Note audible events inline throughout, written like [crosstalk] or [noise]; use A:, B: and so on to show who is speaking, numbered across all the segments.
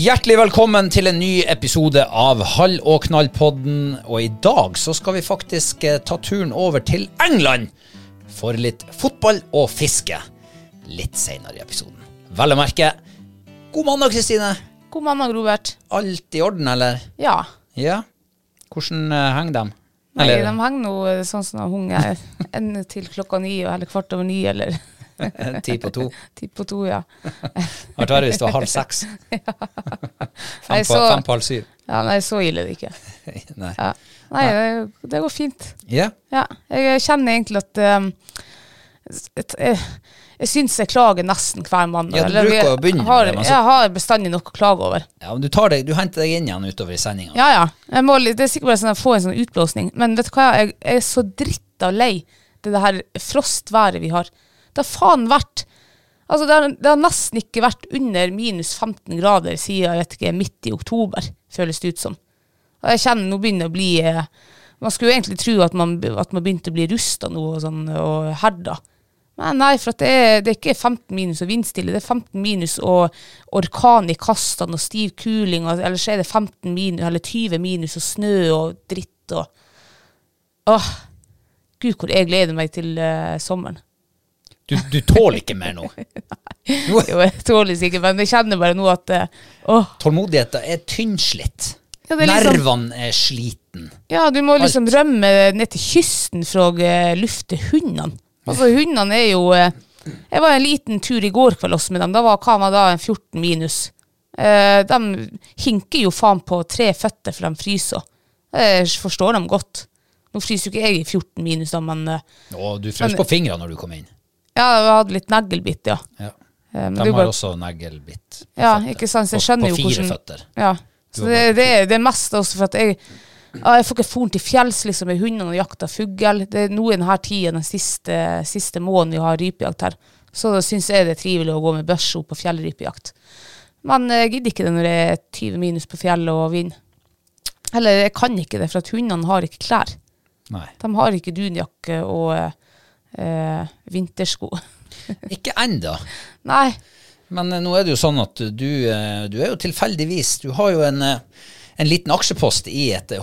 A: Hjertelig velkommen til en ny episode av Hall og knall-podden. Og i dag så skal vi faktisk eh, ta turen over til England for litt fotball og fiske. Litt seinere i episoden. Vel å merke. God mandag, Kristine.
B: God mandag, Robert.
A: Alt i orden, eller?
B: Ja.
A: Ja. Hvordan eh, henger de?
B: Nei,
A: Eller-
B: de henger nå eh, sånn som de hung eh, en til klokka ni, eller kvart over ni, eller [laughs]
A: Ti på to.
B: ti på to, ja. [laughs]
A: Har hvis det var halv seks. [laughs]
B: Nei,
A: Fem på,
B: så-
A: fem på halv syv.
B: Ja, Nei, så ille det ikke.
A: Nei.
B: Ja. Nei, det, det går fint.
A: Yeah.
B: Ja. Jeg kjenner egentlig at um, et, jeg, jeg syns jeg klager nesten hver mandag.
A: Ja, du
B: Eller
A: bruker å begynne med det, men så-
B: Jeg har bestandig noe å klage over.
A: ja men du, tar deg, du henter deg inn igjen utover i sendinga.
B: Ja, ja. Må, det er sikkert bare sånn at jeg får en sånn utblåsning. Men vet du hva, jeg, jeg er så dritta lei det, det her frostværet vi har. Det har faen vært Altså, det har, det har nesten ikke vært under minus 15 grader siden jeg vet ikke, midt i oktober, føles det ut som. Og jeg kjenner nå begynner å bli eh, Man skulle jo egentlig tro at man, at man begynte å bli rusta nå og, sånn, og herda. Men nei, for det, er, det er ikke 15 minus og vindstille. Det er 15 minus og orkan i kastene og stiv kuling. Og, så er det 15 minus, eller 20 minus og snø og dritt og Åh, gud hvor jeg gleder meg til eh, sommeren.
A: Du, du tåler ikke mer nå. [laughs]
B: Jo, jeg tåler sikkert, men jeg kjenner bare nå at eh, åh,
A: Tålmodigheten er tynnslitt.
B: Ja, er liksom-
A: Nervene er sliten.
B: Ja, du må liksom
A: Alt.
B: rømme ned til kysten for å eh, lufte hundene. Altså, hundene er jo eh, Jeg var en liten tur i går kveld også med dem. Da var hva var da en 14 minus. De hinker jo faen på tre føtter, for de fryser. Jeg forstår dem godt. Nå fryser jo ikke jeg i 14 minus, da, men
A: Og du frøs på fingrene når du kom inn.
B: Ja, vi hadde litt neglbitt, ja.
A: Ja.
B: Eh, men
A: De har
B: bare-
A: også neglbitt. på
B: Ja, ikke sant, så jeg
A: På-
B: skjønner
A: på
B: jo
A: fire føtter.
B: Ja. Så det, det, det er mest også for at jeg ja, Jeg får ikke foren til fjells liksom, med hundene og jakta fugl. Det er nå i denne tida, den siste, siste måneden vi har rypejakt her, så syns jeg det er trivelig å gå med børso på fjellrypejakt. Men jeg gidder ikke det når det er 20 minus på fjellet og vind. Eller jeg kan ikke det, for at hundene har ikke klær.
A: Nei.
B: De har ikke dunjakke og eh, vintersko. [laughs]
A: Ikke ennå.
B: Nei.
A: Men eh, nå er det jo sånn at du, eh, du er jo tilfeldigvis Du har jo en, eh, en liten aksjepost i et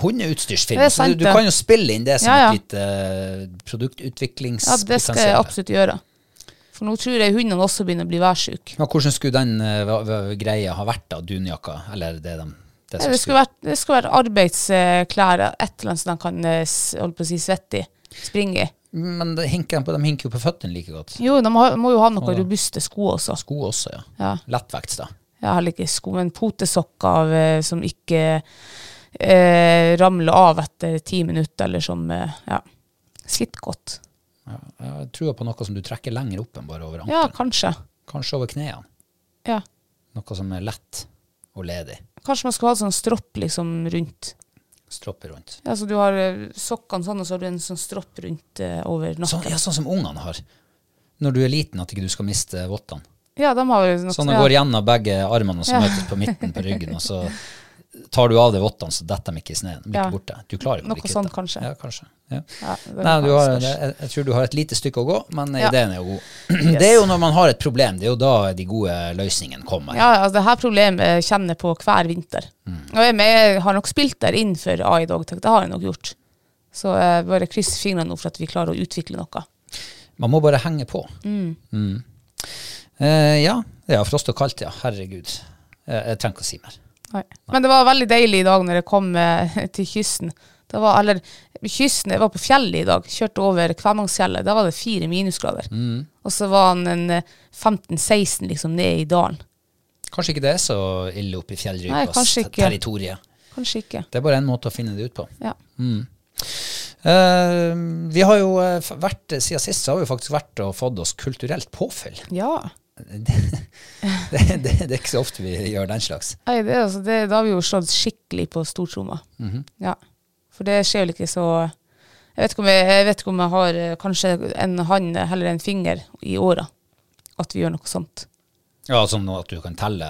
B: er
A: så du, du kan jo spille inn det som
B: Ja, ja.
A: et lite produktutviklingspotensial.
B: Ja, det skal jeg absolutt gjøre. For nå tror jeg hundene også begynner å bli værsjuke.
A: Ja, hvordan skulle den greia ha vært da, dunjakka, eller det de det
B: det skulle vært, det skulle vært arbeidsklær, et eller annet som de kan holde på å si svette i. springe i.
A: Men de hinker på, de hinker jo på føttene like godt.
B: Jo, de har, må jo ha noen robuste sko også.
A: Sko også, ja.
B: Ja.
A: Lettvekts, da.
B: Jeg har ikke sko, men potesokker eh, som ikke eh, ramler av etter ti minutter, eller som eh, ja, sitter godt.
A: Ja, jeg tror på noe som du trekker lenger opp enn bare over
B: Ja, kanskje.
A: Kanskje over knærne.
B: Ja.
A: Noe som er lett og ledig.
B: Kanskje man skulle ha sånn stropp liksom rundt.
A: Stropper rundt.
B: Ja, så du har eh, sokkene sånn, og så har du en sånn stropp rundt eh, over nakken.
A: Sånn, ja, sånn som ungene har. Når du er liten, at ikke du skal miste vottene.
B: Ja, de har jo noe
A: Sånn det
B: ja.
A: går gjennom begge armene og så møtes på midten på ryggen, og så [laughs] tar du av deg vottene, så detter de ikke i sneen. De blir
B: Ja.
A: ikke borte. Du klarer ikke å
B: Noe
A: bli kvitt
B: sånn, kanskje.
A: Ja, kanskje. Ja.
B: Ja,
A: Nei, du har, jeg, jeg tror du har et lite stykke å gå, men
B: Ja.
A: ideen er jo god. [clears throat] Det er jo når man har et problem, det er jo da de gode løsningene kommer.
B: Ja, altså det her problemet kjenner jeg på hver vinter.
A: Mm.
B: Og jeg, jeg har nok spilt der inn for AI Dogtech, det har jeg nok gjort. Så jeg bare krysser fingrene nå for at vi klarer å utvikle noe.
A: Man må bare henge på. Mm. Eh, ja, det er frost og kaldt, ja. Herregud. Jeg, jeg trenger ikke å si mer.
B: Nei. Men det var veldig deilig i dag når jeg kom eh, [laughs] til kysten. Det var, eller kysten, jeg var på fjellet i dag, kjørte over Kvænangsfjellet. Da var det fire minusgrader.
A: Mm.
B: Og så var han en eh, 15-16 liksom ned i dalen.
A: Kanskje ikke det er så ille oppe i
B: Nei,
A: fjellrypas
B: kanskje ikke.
A: territoriet.
B: Kanskje ikke.
A: Det er bare en måte å finne det ut på.
B: Ja.
A: Eh, vi har jo eh, vært, Siden sist så har vi faktisk vært og fått oss kulturelt påfyll.
B: ja.
A: Det, det, det, er ikke så ofte vi gjør den slags.
B: Nei, det, er altså, det, da har vi jo slått skikkelig på stortromma.
A: Mhm.
B: Ja. For det skjer vel ikke så Jeg vet jeg, jeg, vet ikke om jeg har eh, kanskje en hånd heller en finger i åra at vi gjør noe sånt.
A: Ja, Sånn at du kan telle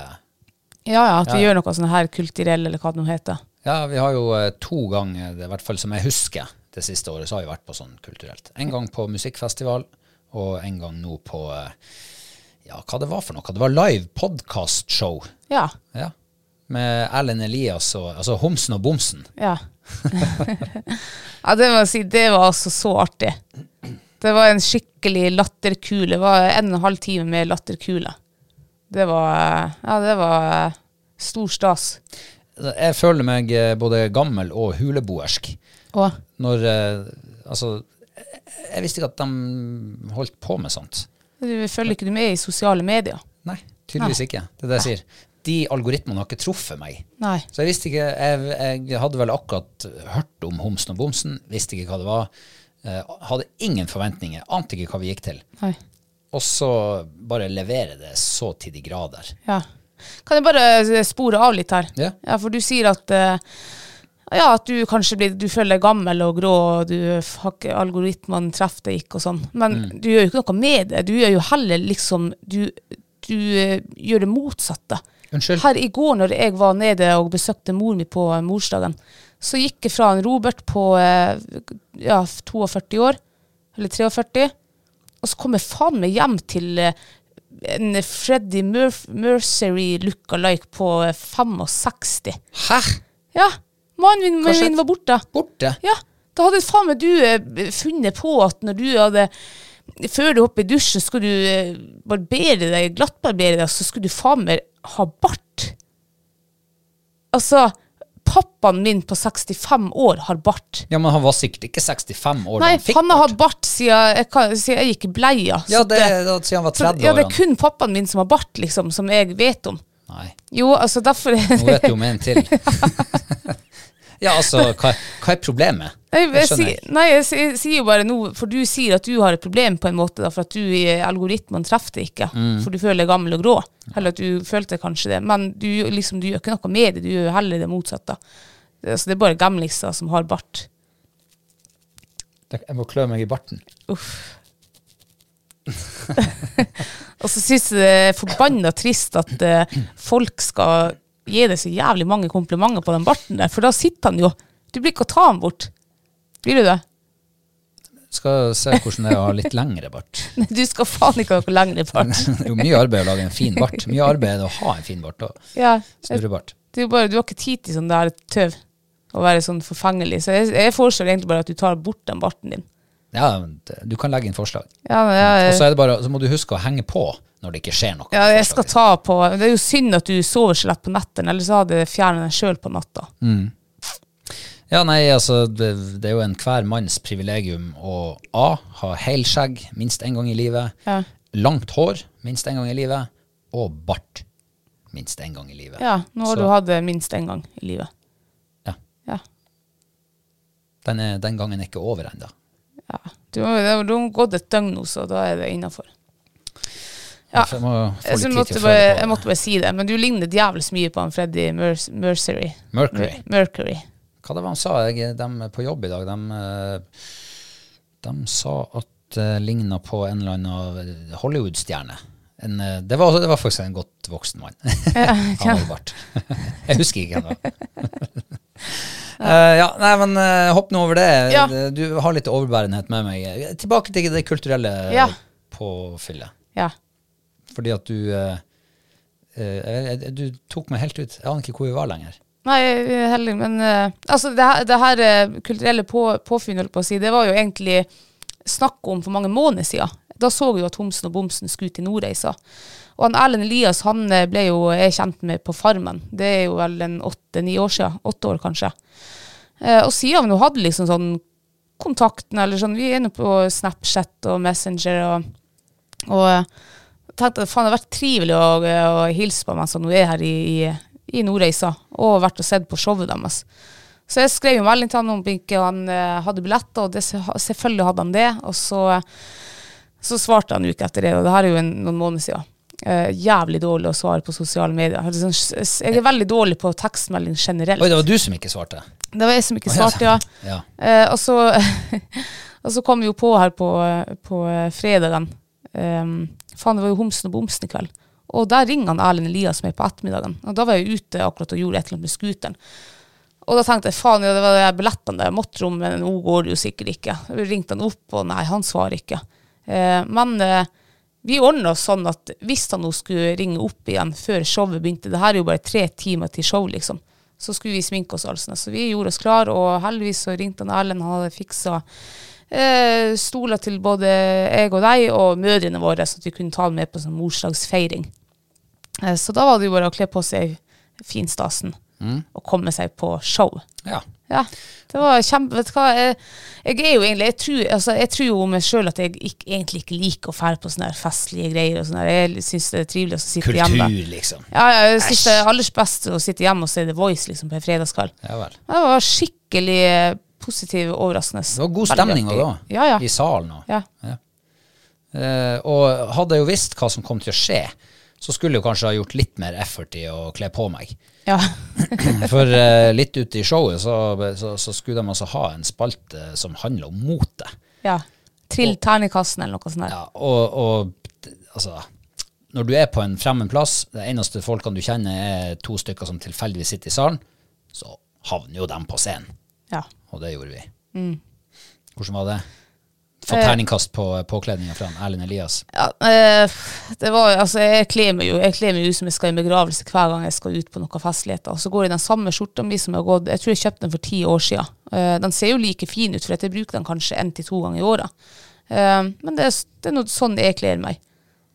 B: Ja, ja, at vi
A: Ja.
B: gjør noe sånn her kulturell, eller hva det nå heter.
A: Ja, vi har jo eh, to ganger, det, i hvert fall som jeg husker, det siste året, så har vi vært på sånn kulturelt. En gang på musikkfestival, og en gang nå på eh, Ja, hva det var for noe? Det var live podcast-show.
B: Ja.
A: Ja. Med Erlend Elias og Altså Homsen og Bomsen.
B: Ja. [laughs] ja, det må jeg si, det var altså så artig. Det var en skikkelig latterkule. Det var en og en halv time med latterkule. Det var Ja, det var stor stas.
A: Jeg føler meg eh, både gammel og huleboersk
B: Og
A: når eh, Altså, jeg visste ikke at de holdt på med sånt.
B: Følger ikke du med i sosiale medier?
A: Nei, tydeligvis ikke. Det er det jeg sier. De algoritmene har ikke truffet meg.
B: Nei.
A: Så jeg visste ikke Jeg, jeg hadde vel akkurat hørt om Homsen og Bomsen, visste ikke hva det var. eh, hadde ingen forventninger, ante ikke hva vi gikk til.
B: Nei.
A: Og så bare levere det så til de grader.
B: Ja. Kan jeg bare spore av litt her?
A: Ja.
B: ja for du sier at eh, ja, at du kanskje blir, du føler deg gammel og grå, og du har ikke, algoritmene treffer deg ikke og sånn. Men
A: Mm.
B: du gjør jo ikke noe med det. Du gjør jo heller liksom Du, du eh, gjør det motsatte.
A: Unnskyld?
B: Her i går når jeg var nede og besøkte mor mi på eh, morsdagen, så gikk jeg fra en Robert på eh, ja, 42 år, eller 43, og så kom jeg faen meg hjem til en Freddie Mercery lookalike på eh, 65.
A: Hæ?
B: Ja, mannen min, min var borte.
A: Borte?
B: Ja, da hadde faen meg du eh, funnet på at når du hadde før du hopper i dusjen, skulle du eh, barbere deg, glattbarbere deg, så skulle du faen meg ha bart. Altså, pappaen min på 65 år har bart.
A: Ja, men han var sikkert ikke 65 år
B: Nei,
A: da han fikk
B: han har
A: bart.
B: hatt bart siden jeg, siden jeg gikk i bleia.
A: Ja, det, det, siden han var
B: så,
A: 30
B: ja,
A: år.
B: det er kun pappaen min som har bart, liksom, som jeg vet om.
A: Nei,
B: Jo, altså derfor
A: nå vet du om en til. [laughs] ja, altså, hva, hva er problemet?
B: Nei, jeg,
A: jeg
B: nei, jeg, sier- jeg sier jo bare nå, for du sier at du har et problem på en måte, da, for at du i algoritmen treffer det ikke,
A: Mm.
B: for du føler deg gammel og grå. Eller at du følte kanskje det, men du, liksom, du gjør ikke noe med det, du gjør heller det motsatte. Det, altså, det er bare gamliser som har bart.
A: Jeg må klø meg i barten.
B: Uff. [laughs] og så syns jeg det er forbanna trist at uh, folk skal gi deg så jævlig mange komplimenter på den barten der, for da sitter han jo. Du blir ikke å ta han bort. Blir du det?
A: Skal se hvordan det er å ha litt lengre bart. [laughs]
B: Du skal faen ikke ha noe lengre bart.
A: Det er jo mye arbeid å lage en fin bart. Mye arbeid å ha en fin bart og
B: Ja,
A: snurrebart.
B: du har ikke tid til sånn der tøv. Å være sånn forfengelig. Så jeg, jeg foreslår egentlig bare at du tar bort den barten din.
A: Ja, du kan legge inn forslag.
B: Ja, ja, ja.
A: Og så det bare, så må du huske å henge på når det ikke skjer noe.
B: ja, jeg skal ta på Det er jo synd at du sover så lett på nettene, ellers hadde jeg fjernet den sjøl på natta.
A: Ja, nei, altså, det, det er jo enhver manns privilegium å A. Ha helskjegg minst én gang i livet.
B: Ja.
A: Langt hår minst én gang i livet. Og bart minst én gang i livet.
B: Ja, nå har
A: Så
B: du hatt det minst én gang i livet.
A: Ja.
B: Ja.
A: den, er, den gangen er ikke over ennå.
B: ja. Du, det har gått et døgn nå, så da er det innafor. Ja.
A: Jeg må
B: Jeg, måtte bare, jeg måtte bare si det, men du ligner djevelsk mye på han Freddy Mer- Mercury.
A: Mercury.
B: Mercury.
A: Hva det var han sa? Jeg, de på jobb i dag, de, eh, de sa at det ligna på en eller annen Hollywood-stjerne. En, eh, Det var, det var faktisk en godt voksen mann. [laughs] Ja, ja. [laughs] [laughs] Jeg husker ikke hvem det var. Eh, ja, nei, men uh, hopp nå over det.
B: Ja.
A: Du har litt overbærenhet med meg. Tilbake til det kulturelle
B: Ja.
A: påfyllet.
B: Ja.
A: Fordi at du eh, eh, Du tok meg helt ut. Jeg aner ikke hvor vi var lenger.
B: Nei, jeg er men eh, altså, det, her- det her kulturelle på, påfunnet, på å si, det var jo egentlig snakk om for mange måneder siden. Da så vi jo at Homsen og Bomsen skulle til Nordreisa. Og han Erlend Elias han ble jo jeg kjent med på Farmen. Det er jo vel en åtte-ni år siden. Åtte år, kanskje. Og siden vi nå hadde liksom sånn kontakten, eller sånn, vi er inne på Snapchat og Messenger og, og tenkte at faen, det har vært trivelig å, å hilse på mens hun er her i, i, i Nordreisa, og vært og sett på showet deres. Så jeg skrev jo melding til han om ikke han eh, hadde billetter, og det, selvfølgelig hadde han det. Og så, så svarte han uke etter det, og det her er jo en, noen måneder siden. Eh, jævlig dårlig å svare på sosiale medier. Jeg er sånn- Jeg er veldig dårlig på tekstmelding generelt.
A: Oi, det var du som ikke svarte.
B: Det var jeg som ikke svarte, ja.
A: Ja.
B: Eh, og, så, [laughs] og så kom vi jo på her på, på fredagen. Um, faen, det var jo Homsen og Bomsen i kveld. Og der ringer han Erlend Elias meg på ettermiddagen. Og da var jeg ute akkurat og gjorde et eller annet med scooteren. Og da tenkte jeg faen, ja, det var de billettene jeg måtte rom, men nå går det jo sikkert ikke. Vi ringte han opp, og nei, han svarer ikke. Eh, men eh, vi ordna oss sånn at hvis han nå skulle ringe opp igjen før showet begynte, det her er jo bare tre timer til show, liksom, så skulle vi sminke oss altså. Så vi gjorde oss klar, og heldigvis så ringte han Erlend, han hadde fiksa eh, stoler til både jeg og deg og mødrene våre, så at vi kunne ta den med på sånn morsdagsfeiring. Eh, så da var det jo bare å kle på seg finstasen og komme seg på show.
A: ja.
B: Ja, det var kjempe... Vet du hva, jeg, jeg er jo egentlig Jeg tror, altså, jeg tror jo meg sjøl at jeg ikke, egentlig ikke liker å fære på sånne festlige greier. og sånne. Jeg syns det er trivelig å sitte hjemme.
A: Kultur, liksom.
B: Ja, ja, jeg syns det er aller best å sitte hjemme og se The Voice liksom, på en fredagskveld.
A: Ja vel.
B: Det var skikkelig eh, positiv, overraskende.
A: Det var god stemning da.
B: Ja, ja.
A: I salen òg.
B: ja.
A: Eh, og hadde jeg jo visst hva som kom til å skje, så skulle jeg kanskje ha gjort litt mer effort i å kle på meg.
B: ja. [clears throat]
A: For eh, litt ute i showet så, så, så skulle de altså ha en spalte som handler om mote.
B: ja. Trill terningkassen eller noe sånt. der.
A: Ja, og, og altså Når du er på en fremmed plass, de eneste folkene du kjenner er to stykker som tilfeldigvis sitter i salen, så havner jo dem på scenen.
B: Ja.
A: Og det gjorde vi.
B: Mm.
A: Hvordan var det? Få
B: Eh.
A: terningkast på påkledninga fra Erlend Elias.
B: Ja, eh, det var, altså, jeg kler meg jo jeg kler meg ut som jeg skal i begravelse hver gang jeg skal ut på noen festligheter. Og så går jeg i den samme skjorta mi som jeg har gått Jeg tror jeg kjøpte den for ti år siden. Eh, den ser jo like fin ut, for jeg bruker den kanskje én til to ganger i året. Eh, men det, det er noe sånn jeg kler meg.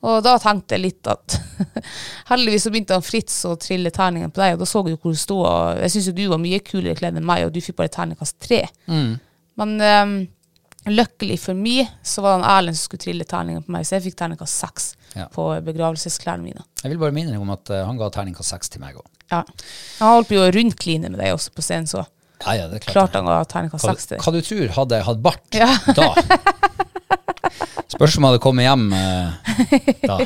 B: Og da tenkte jeg litt at [laughs] Heldigvis så begynte han Fritz å trille terningen på deg, og da så jo hvor du sto. Og jeg syns jo du var mye kulere kledd enn meg, og du fikk bare terningkast tre. Men um, lykkelig for meg så var det Erlend som skulle trille terningen på meg, så jeg fikk terningkast seks
A: Ja.
B: på begravelsesklærne mine.
A: Jeg vil bare minne deg om at uh, han ga terningkast seks til meg òg.
B: Ja. Han holdt på å rundkline med deg også på scenen, så
A: Ja, ja, det er klart.
B: klart han ga terningkast
A: Hva,
B: seks til deg.
A: hva du tror hadde jeg hatt bart
B: Ja.
A: da? Spørs om jeg hadde kommet hjem eh, da,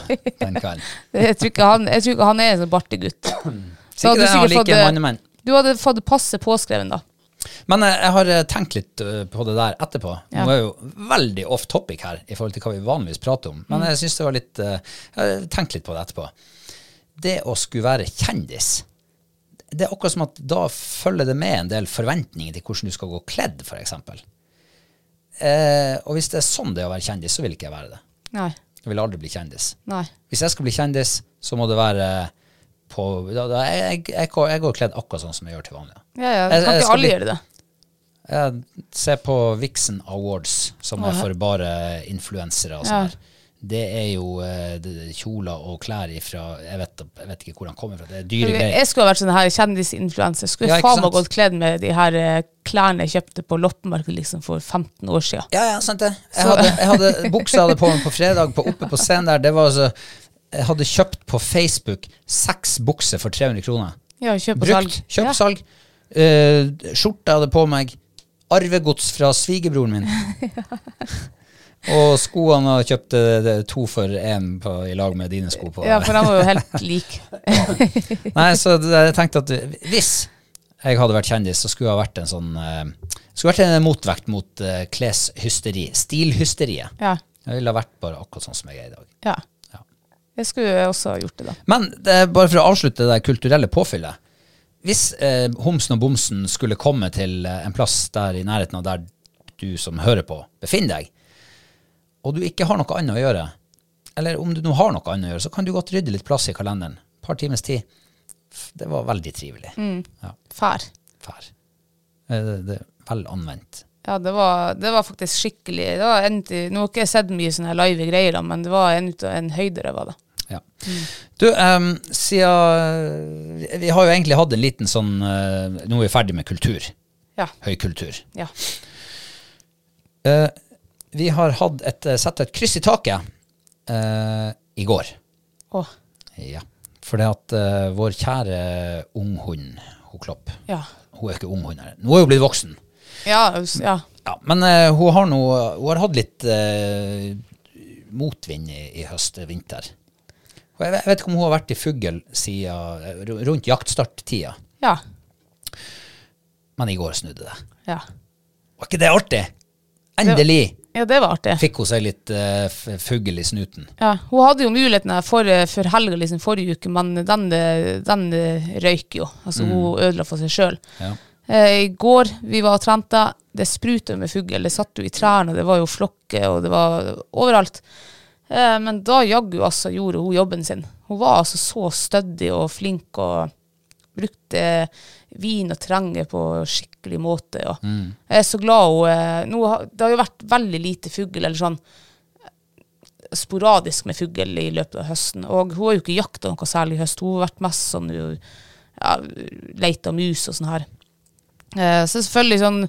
A: den kvelden.
B: Jeg tror ikke han, tror ikke han er en sånn bartegutt. [clears throat] Så
A: Sikkert
B: hadde
A: det,
B: du sikkert fått, eh. Du hadde fått passe påskreven, da.
A: Men eh, jeg har tenkt litt på det der etterpå.
B: Ja.
A: Nå er jo veldig off topic her i forhold til hva vi vanligvis prater om,
B: Mm.
A: men jeg synes det var litt Jeg har tenkt litt på det etterpå. Det å skulle være kjendis, det er akkurat som at da følger det med en del forventninger til hvordan du skal gå kledd, f.eks. Eh, og hvis det er sånn det er å være kjendis, så vil ikke jeg være det.
B: Nei.
A: Jeg vil aldri bli kjendis.
B: Nei.
A: Hvis jeg skal bli kjendis, så må det være på da, da, jeg, jeg, går, jeg går kledd akkurat sånn som jeg gjør til vanlig.
B: Ja, ja. Kan
A: jeg
B: ikke alle
A: bli-
B: gjøre det?
A: Se på Vixen Awards, som er for bare influensere og
B: Ja.
A: sånn her. Det er jo eh, det- kjoler og klær ifra jeg vet, jeg vet ikke hvor han kommer fra. Det er dyre greier.
B: jeg skulle vært sånn her kjendisinfluenser. Skulle
A: Ja,
B: faen meg gått kledd med de her eh, klærne jeg kjøpte på loppemarkedet liksom for 15 år siden.
A: Ja, ja, sant det. Jeg hadde, jeg hadde [laughs] buksa hadde på meg på fredag på, oppe på scenen der. Det var altså Jeg hadde kjøpt på Facebook seks bukser for 300 kroner.
B: Ja, kjøp og salg.
A: Brukt. Kjøp og salg. Uh, skjorte jeg hadde på meg. Arvegods fra svigerbroren min. [laughs] [laughs] Og skoene kjøpte to for én i lag med dine sko på.
B: Ja, for de var jo helt like. [laughs]
A: Nei, så jeg tenkte at hvis jeg hadde vært kjendis, så skulle jeg vært en sånn eh, Skulle vært en motvekt mot uh, kleshysteri. Stilhysteriet.
B: Ja.
A: Jeg ville ha vært bare akkurat sånn som jeg er i dag.
B: ja.
A: Ja.
B: Jeg skulle også gjort det, da.
A: Men det bare for å avslutte det kulturelle påfyllet. Hvis eh, Homsen og Bomsen skulle komme til eh, en plass der i nærheten av der du som hører på, befinner deg, og du ikke har noe annet å gjøre, eller om du nå har noe annet å gjøre, så kan du godt rydde litt plass i kalenderen. Et par timers tid. Det var veldig trivelig. Ja,
B: Fær.
A: fær. Eh, Det, det vel anvendt.
B: Ja, det var, det var faktisk skikkelig det var en, Nå har ikke jeg sett mye sånne live greier, men det var en, en høydere, var det.
A: Ja. Du, um, siden Vi har jo egentlig hatt en liten sånn uh, Nå er vi ferdig med kultur.
B: Ja.
A: Høykultur.
B: ja.
A: Eh, vi har hatt et, eh, satt et kryss i taket eh, i går.
B: Å,
A: Ja. For det at eh, vår kjære unghund, hun Klopp
B: ja.
A: Hun er ikke unghund her. Nå er hun blitt voksen.
B: Ja, ja.
A: Ja, men eh, hun har nå Hun har hatt litt eh, motvind i, i høst, vinter. Og jeg, vet- ikke om hun har vært i fugl siden eh, ru- rundt jaktstarttida,
B: Ja.
A: men i går snudde det.
B: Ja.
A: Var ikke det artig? Endelig
B: ja, det var artig.
A: fikk hun seg litt uh, fugl i snuten.
B: Ja, hun hadde jo muligheten for, for helga liksom, forrige uke, men den, den røyk jo. Altså, Hun ødela for seg sjøl.
A: Ja.
B: Uh, I går vi var og trente, det spruta med fugl. Det satt jo i trærne, det var jo flokker, og det var overalt. Uh, men da jaggu altså gjorde hun jobben sin. Hun var altså så stødig og flink og brukte vin og terrenget på skikkelig måte. Og Jeg er så glad hun eh, nå, Det har jo vært veldig lite fugl, eller sånn sporadisk med fugl i løpet av høsten. Og hun har jo ikke jakta noe særlig i høst. Hun har vært mest sånn ja, leita mus og sånn her. Eh, så selvfølgelig sånn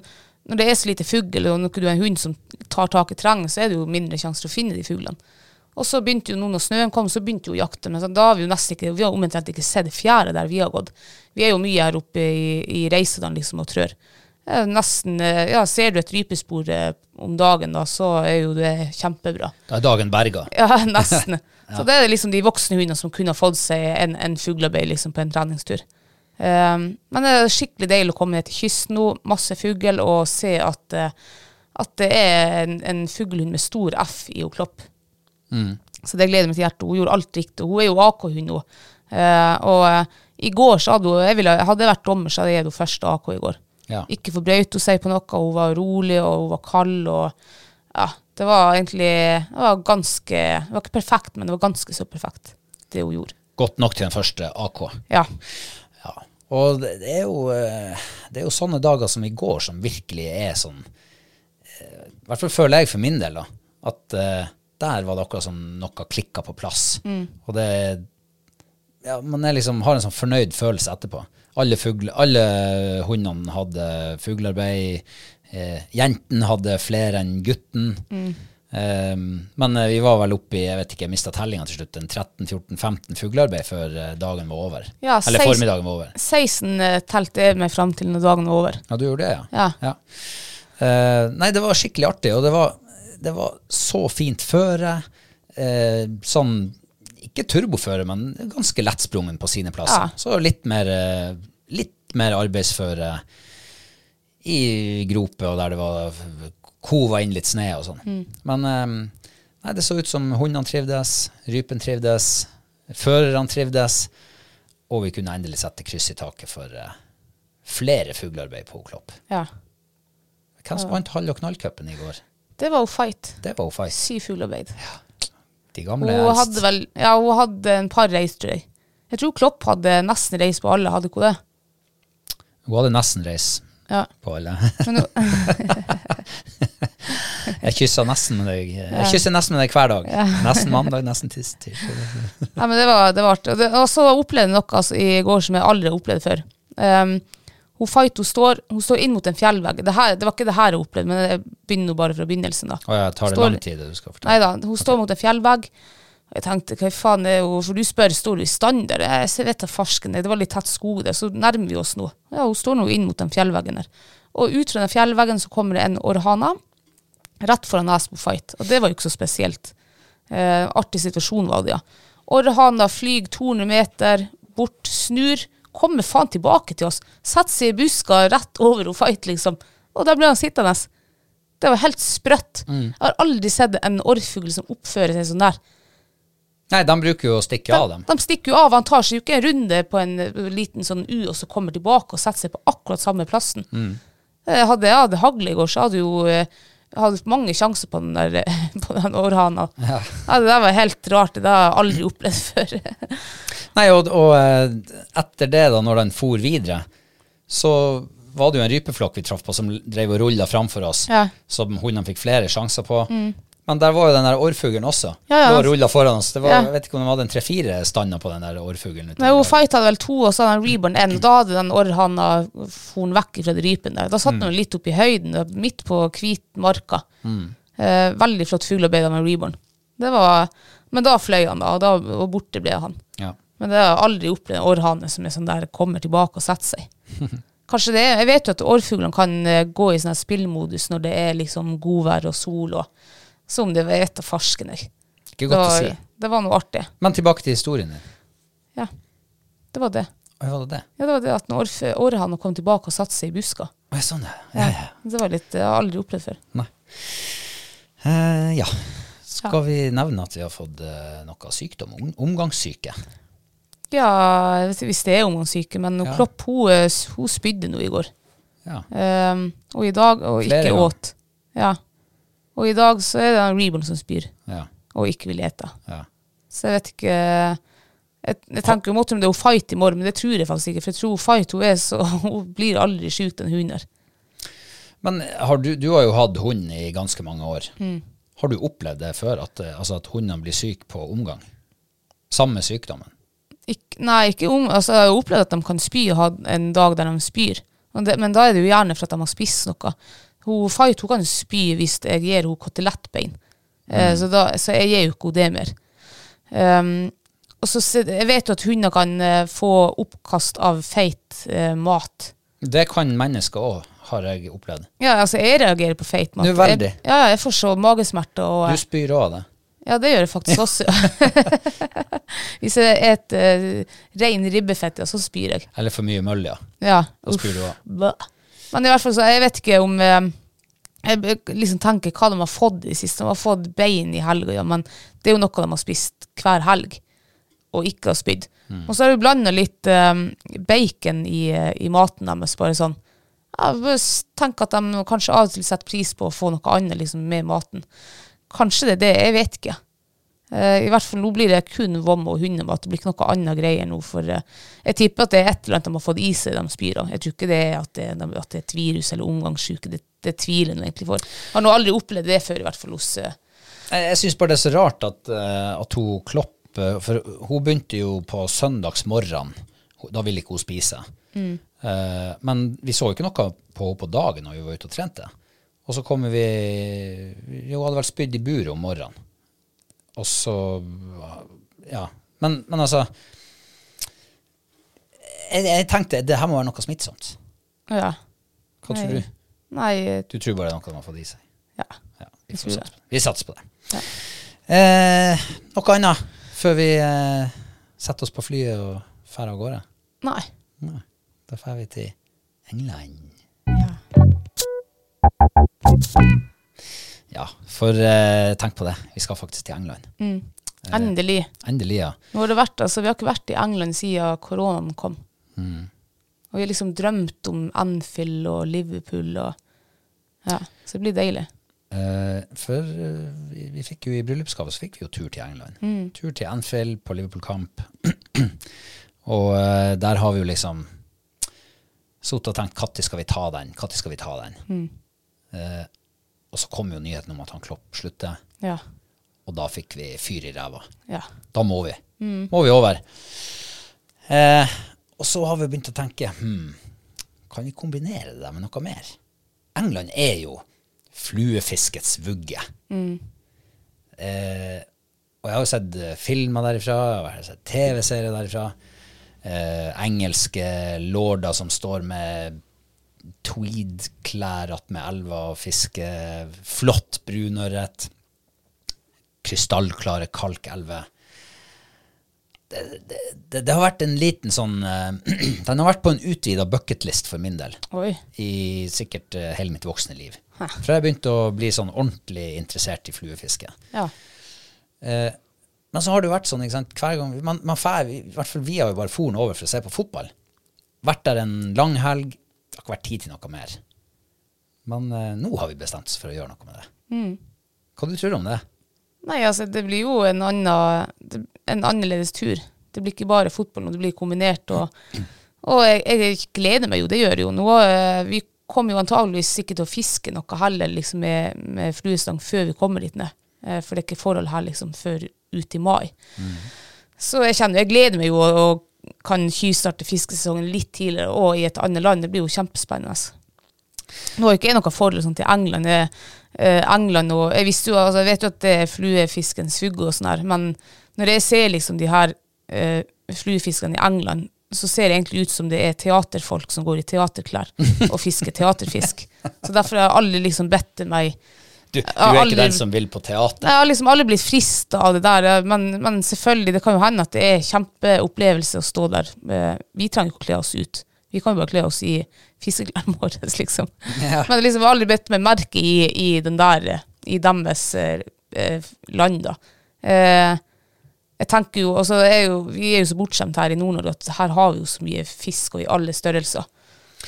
B: når det er så lite fugl, og når du er en hund som tar tak i terrenget, så er det jo mindre sjanse til å finne de fuglene. Og så begynte jo nå når snøen kom, så begynte jo jakten. sånn, da har vi jo nesten ikke vi har omtrent ikke sett fjære der vi har gått. Vi er jo mye her oppe i, i Reisedalen liksom og trør. Nesten, eh, ja, Ser du et rypespor eh, om dagen, da, så er jo det kjempebra.
A: Da er dagen berga.
B: Ja, [laughs] nesten. [laughs] Så det er liksom de voksne hundene som kunne fått seg en, en fuglearbeid liksom på en treningstur. Um, men det er skikkelig deilig å komme ned til kysten nå, masse fugl, og se at, eh, at det er en, en fuglehund med stor F i hun Klopp. Så det gleder meg til hjertet. Hun gjorde alt riktig. Hun er jo AK-hund nå. Eh, og eh, i går så hadde hun jeg ville, Hadde jeg vært dommer, så hadde jeg gitt henne første AK i går.
A: Ja.
B: Ikke forbrøt hun seg på noe. Hun var rolig, og hun var kald. og ja, Det var egentlig det var ganske Det var ikke perfekt, men det var ganske så perfekt, det hun gjorde.
A: Godt nok til den første AK.
B: Ja.
A: Ja. Og det, det, er jo, eh, det er jo sånne dager som i går som virkelig er sånn eh, I hvert fall føler jeg for min del, da. At eh, der var det akkurat som noe klikka på plass. Og det ja, Man er liksom, har en sånn fornøyd følelse etterpå. Alle, fugle, alle hundene hadde fuglearbeid. Eh, jentene hadde flere enn gutten. Eh, men eh, vi var vel oppe i jeg vet ikke, jeg mista tellinga til slutt, en 13-14-15 fuglearbeid før eh, dagen var over.
B: Ja,
A: Eller
B: 16
A: formiddagen var over.
B: 16 eh, telte jeg meg fram til når dagen var over.
A: Ja, du gjorde det, ja?
B: Ja.
A: Eh, nei, det var skikkelig artig, og det var, det var så fint føre. Eh, sånn, ikke turboføre, men ganske lettsprungen på sine plasser.
B: Ja.
A: Så litt mer, eh, litt mer arbeidsføre i groper, og der det var kova inn litt snø og sånn.
B: Mm.
A: Men eh, nei, det så ut som hundene trivdes, rypen trivdes, førerne trivdes, og vi kunne endelig sette kryss i taket for eh, flere fuglearbeid på Klopp.
B: Ja.
A: Hvem som vant halv- og knallcupen i går?
B: Det var jo fight.
A: Det var jo faktisk
B: Syv fuglearbeid.
A: de gamle
B: Hun hadde vel Ja, hun hadde en par reis, tror jeg. Jeg tror Klopp hadde nesten reis på alle, hadde ikke hun det?
A: Hun hadde nesten reis
B: Ja.
A: på alle. [laughs] Jeg kysser nesten med deg Jeg kysser nesten med deg hver dag. Nesten mandag, nesten tirsdag. [laughs]
B: ja, men det var, det var artig. Og så opplevde jeg noe altså, i går som jeg aldri har opplevd før. Um, hun Fight hun står, hun står inn mot en fjellvegg. Det, her, det var ikke det her jeg opplevde, men jeg begynner bare fra begynnelsen. da.
A: Å ja, tar det
B: Står-
A: lang tid, det du skal fortelle.
B: Nei da, hun står mot en fjellvegg. Jeg tenkte, hva faen er hun For du spør, står du i stand der? Jeg vet da farsken, det var litt tett skog der, så nærmer vi oss nå. Ja, hun står nå inn mot den fjellveggen der. Og ut fra den fjellveggen så kommer det en orhana rett foran nes på Fight. Og det var jo ikke så spesielt. Eh, artig situasjon var det, ja. Orhana flyr 200 meter bort, snur, kommer faen tilbake til oss. Setter seg i buska rett over og Fight, liksom. Og der ble han sittende. Det var helt sprøtt. Jeg har aldri sett en orrfugl som oppfører seg sånn der.
A: Nei, de bruker jo å stikke av dem.
B: De stikker jo av. Han tar seg jo ikke en runde på en eh, liten sånn U, og så kommer tilbake og setter seg på akkurat samme plassen. Mm. Hadde jeg hatt hagle i går, så hadde jo eh, jeg hadde mange sjanser på den der eh, [laughs] på den orrhana. Ja. det der var helt rart. Det har jeg aldri opplevd før. [laughs]
A: Nei, og, og eh, etter det, da, når den for videre, så var det jo en rypeflokk vi traff på som drev og rulla framfor oss,
B: Ja. Mm.
A: som hundene fikk flere sjanser på. Men der var jo den der orrfuglen også.
B: Ja, ja.
A: Rulla foran oss. Det var,
B: Ja.
A: Jeg vet ikke om de hadde en tre-fire stander på den der orrfuglen.
B: Nei, hun fighta vel to, og så hadde han Reborn én. Da hadde den orrhanna for vekk fra rypen der. Da satt den litt opp i høyden, midt på hvit marka. Eh, veldig flott fuglearbeid av en Reborn. Det var, men da fløy han, da, og, da, og borte ble han.
A: Ja.
B: Men det har jeg aldri opplevd en orrhane som er sånn der, kommer tilbake og setter seg. [laughs] Kanskje det er, Jeg vet jo at årfuglene kan eh, gå i sånn spillmodus når det er liksom godvær og sol, og som det vet av farsken jeg.
A: Ikke
B: Det
A: godt å
B: var,
A: si.
B: det var noe artig.
A: Men tilbake til historien din.
B: Ja, det var det.
A: Hva var det det?
B: Ja, det var det at når kom tilbake og satte seg i buska.
A: Å, ja, sånn, ja. ja, ja.
B: Det var litt, jeg har aldri opplevd før.
A: Nei. Eh, ja. Skal vi nevne at vi har fått eh, noe sykdom? Om, omgangssyke.
B: Ikke hvis det er omgangssyke, men
A: Ja.
B: Klopp hun, eh, hun spydde nå i går.
A: Ja.
B: Um, og i dag, og
A: Flere
B: ikke
A: ganger.
B: åt. Ja. Og i dag så er det en Reborn som spyr,
A: Ja.
B: og ikke vil ete.
A: ja.
B: Så jeg vet ikke Jeg, jeg tenker måtte om det er hun Fight i morgen, men det tror jeg faktisk ikke. For jeg tror Fight hun er så, [laughs] hun blir aldri syk, den hunden.
A: Men har du, du har jo hatt hund i ganske mange år.
B: Mm.
A: Har du opplevd det før, at, eh, altså at hundene blir syke på omgang? Samme sykdommen?
B: Ikk- nei, ikke om, altså jeg har opplevd at de kan spy og ha en dag der de spyr. Men, det, men da er det jo gjerne for at de har spist noe. Hun Fight hun kan spy hvis jeg gir henne kotelettbein. Eh, så, da, så jeg gir jo ikke henne det mer. Um, og så Jeg vet jo at hunder kan eh, få oppkast av feit eh, mat.
A: Det kan mennesker òg, har jeg opplevd.
B: Ja, altså jeg reagerer på feit mat.
A: Du, veldig.
B: Jeg, ja, jeg får så magesmerter. Og,
A: Du spyr òg av det.
B: Ja, det gjør jeg faktisk også. [laughs] Hvis jeg spiser uh, rein ribbefett, ja, så spyr jeg.
A: Eller for mye møll, ja.
B: Ja.
A: Da spyr du òg.
B: Men i hvert fall så, jeg vet ikke om uh, Jeg liksom tenker hva de har fått i det siste. De har fått bein i helga, ja, men det er jo noe de har spist hver helg, og ikke har spydd. Og så har du blanda litt um, bacon i, eh, i maten deres, bare sånn. Jeg tenker at de kanskje av og til setter pris på å få noe annet liksom, med maten. Kanskje det er det, jeg vet ikke. Uh, I hvert fall nå blir det kun vom og hundemat. Det blir ikke noe annet greier nå. For uh, jeg tipper at det er et eller annet de har fått i seg, de spyr av. Jeg tror ikke det er at det, at det er et virus eller omgangssyke. Det, det tviler jeg egentlig for. Jeg har nå aldri opplevd det før, i hvert fall hos uh,
A: Jeg, syns bare det er så rart at, at hun Klopp For hun begynte jo på søndagsmorgen. Da ville ikke hun spise. Eh, men vi så jo ikke noe på henne på dagen når vi var ute og trente. Og så kommer vi Hun hadde vel spydd i buret om morgenen. Og så Ja. Men, men altså jeg, jeg tenkte det her må være noe smittsomt.
B: Ja.
A: Hva tror
B: Nei.
A: du?
B: Nei,
A: Du tror bare det er noe de har fått i seg?
B: ja.
A: Ja, vi, får satse på det. vi satser på det. Eh, noe annet før vi eh, setter oss på flyet og drar av gårde?
B: Nei.
A: Nei. Da drar vi til England. Ja, for eh, tenk på det. Vi skal faktisk til England.
B: Endelig.
A: Endelig, ja.
B: Nå har det vært, altså, vi har ikke vært i England siden koronaen kom. Og vi har liksom drømt om Anfield og Liverpool og Ja, så det blir deilig.
A: Eh, for eh, vi, vi fikk jo i bryllupsgave så fikk vi jo tur til England. Tur til Anfield på Liverpool-kamp. [clears throat] og eh, der har vi jo liksom sittet og tenkt når skal vi ta den? Når skal vi ta den? Eh, og så kom jo nyheten om at han Klopp slutter,
B: Ja.
A: og da fikk vi fyr i ræva.
B: ja.
A: Da må vi. Må vi over. Eh, og så har vi begynt å tenke hmm, Kan vi kombinere det med noe mer? England er jo fluefiskets vugge. Eh, og jeg har jo sett eh, filmer derifra, jeg har sett TV-serier derifra. Eh, engelske lorder som står med tweed-klær attmed elva og fiske flott brunørret. Krystallklare kalkelver det, det, det har vært en liten sånn [clears throat] Den har vært på en utvida bucketlist for min del
B: Oi.
A: i sikkert eh, hele mitt voksne liv. Fra jeg begynte å bli sånn ordentlig interessert i fluefiske.
B: Ja.
A: Eh, men så har det jo vært sånn, hver gang man, man fær, I hvert fall vi har jo bare foren over for å se på fotball. Vært der en lang helg. Det har ikke vært tid til noe mer. Men eh, nå har vi bestemt oss for å gjøre noe med det. Hva du tror du om det?
B: Nei, altså, det blir jo en annen En annerledes tur. Det blir ikke bare fotball det blir kombinert. Og, [clears throat] og jeg, jeg gleder meg jo, det gjør jo. Nå, eh, vi kommer jo antageligvis ikke til å fiske noe heller liksom med, med fluestang før vi kommer dit ned. Eh, For det er ikke forhold her liksom før ut i mai. Så jeg kjenner, jeg gleder meg jo og kan tjuvstarte fiskesesongen litt tidligere og i et annet land. Det blir jo kjempespennende. Nå er det ikke noe forhold sånn, til England. Jeg, eh, England og, jeg, jo, altså, jeg vet jo at det er fluefiskens fugge og sånn her, men når jeg ser liksom de her eh, fluefiskene i England, så ser det egentlig ut som det er teaterfolk som går i teaterklær og fisker teaterfisk. [laughs] Så derfor har alle liksom bedt meg
A: Du, du er
B: aldri-
A: ikke den som vil på teater?
B: jeg har liksom aldri blitt frista av det der, men, men selvfølgelig, det kan jo hende at det er kjempeopplevelse å stå der. Eh, Vi trenger ikke å kle oss ut. Vi kan jo bare kle oss i fiskeklærne [laughs] våre, liksom.
A: Ja.
B: Men liksom, jeg har aldri bitt meg merke i, i den der, i deres eh, land, da. Eh, jeg tenker jo, altså er jo, Vi er jo så bortskjemt her i Nord-Norge at her har vi jo så mye fisk, og i alle størrelser.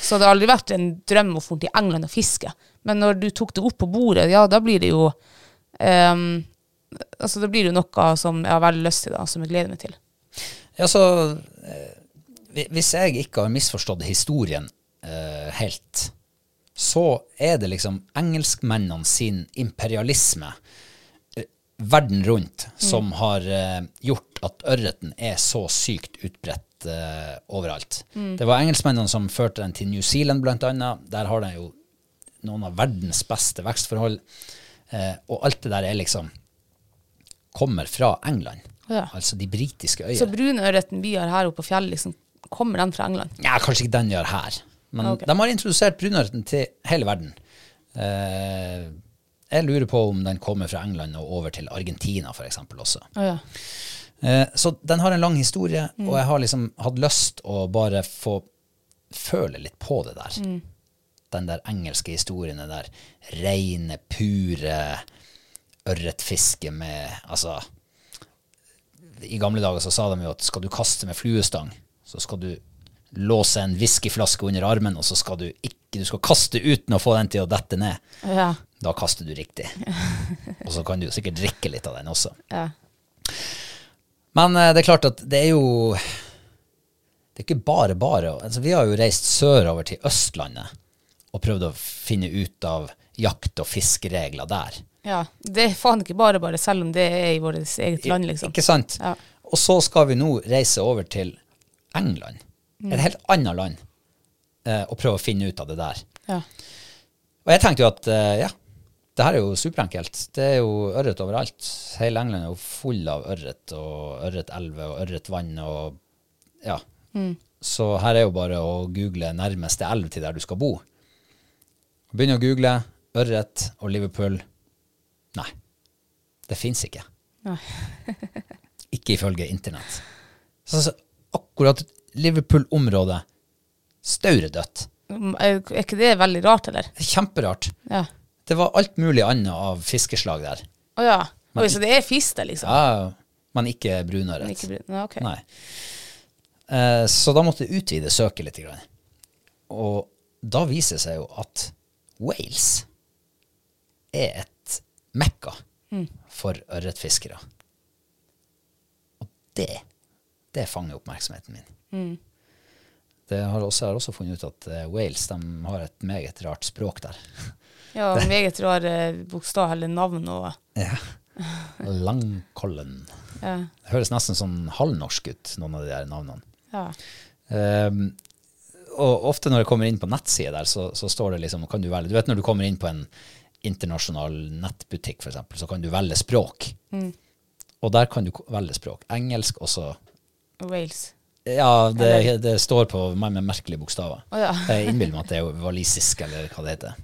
B: Så det har aldri vært en drøm å dra til England og fiske. Men når du tok det opp på bordet, ja, da blir det jo um, altså Da blir det jo noe som jeg har veldig lyst til, da, som jeg gleder meg til.
A: Ja, så eh, Hvis jeg ikke har misforstått historien uh, helt, så er det liksom engelskmennene sin imperialisme eh, verden rundt som har uh, gjort at ørreten er så sykt utbredt eh, overalt. Det var engelskmennene som førte den til New Zealand, annet. Der har de jo noen av verdens beste vekstforhold. Uh, og alt det der er liksom kommer fra England.
B: Ja.
A: Altså de britiske øyene.
B: Så brunørreten vi har her oppe på fjellet, liksom, kommer den fra England?
A: Ja, kanskje ikke den gjør her. Men
B: okay.
A: de har introdusert brunørreten til hele verden. Uh, jeg lurer på om den kommer fra England og over til Argentina eksempel også.
B: Å ja.
A: Eh, så den har en lang historie, og jeg har liksom hatt lyst å bare få føle litt på det der. Den der engelske historien, den der reine, pure ørretfiske med Altså I gamle dager så sa de jo at skal du kaste med fluestang, så skal du låse en whiskyflaske under armen, og så skal du ikke Du skal kaste uten å få den til å dette ned.
B: Ja.
A: Da kaster du riktig. [laughs] Og så kan du sikkert drikke litt av den også.
B: ja.
A: Men eh, det er klart at det er jo Det er ikke bare bare. Altså, vi har jo reist sørover til Østlandet og prøvd å finne ut av jakt- og fiskeregler der.
B: ja. Det er faen ikke bare bare, selv om det er i vårt eget land, liksom.
A: Ikke sant?
B: Ja.
A: Og så skal vi nå reise over til England,
B: Mm.
A: et helt annet land, eh, og prøve å finne ut av det der.
B: Ja.
A: Og jeg tenkte jo at eh, ja, det her er jo superenkelt. Det er jo ørret overalt. Hele England er jo full av ørret og ørretelver og ørretvann og ja. Så her er jo bare å google nærmeste elv til der du skal bo. Begynne å google ørret og Liverpool. Nei, det fins ikke. [laughs] Ikke ifølge internett. Så, så akkurat Liverpool-området stauredødt.
B: Mm, er ikke det veldig rart, eller?
A: Kjemperart.
B: Ja.
A: Det var alt mulig annet av fiskeslag der.
B: Å ja. Oi, så det er fisk der, liksom?
A: Ja, men ikke brunørret.
B: Men ikke brun. okay.
A: Nei. Eh, så da måtte jeg utvide søket litt. Grann. Og da viser det seg jo at Wales er et mekka for ørretfiskere. Og det, det fanger oppmerksomheten min. Det har også, jeg har også funnet ut at eh, Wales de har et meget rart språk der. [laughs]
B: Ja, meget rare bokstav eller navn og
A: Ja. Langkollen.
B: ja.
A: Det høres nesten sånn halvnorsk ut, noen av de der navnene.
B: ja.
A: Um, og ofte når jeg kommer inn på nettside der, så, så står det liksom, kan du velge, du vet når du kommer inn på en internasjonal nettbutikk eksempel, så kan du velge språk. Og der kan du velge språk. Engelsk også.
B: Wales.
A: Ja, det, det står på meg med merkelige bokstaver.
B: Oh, ja.
A: Jeg innbiller meg at det er walisisk, eller hva det heter.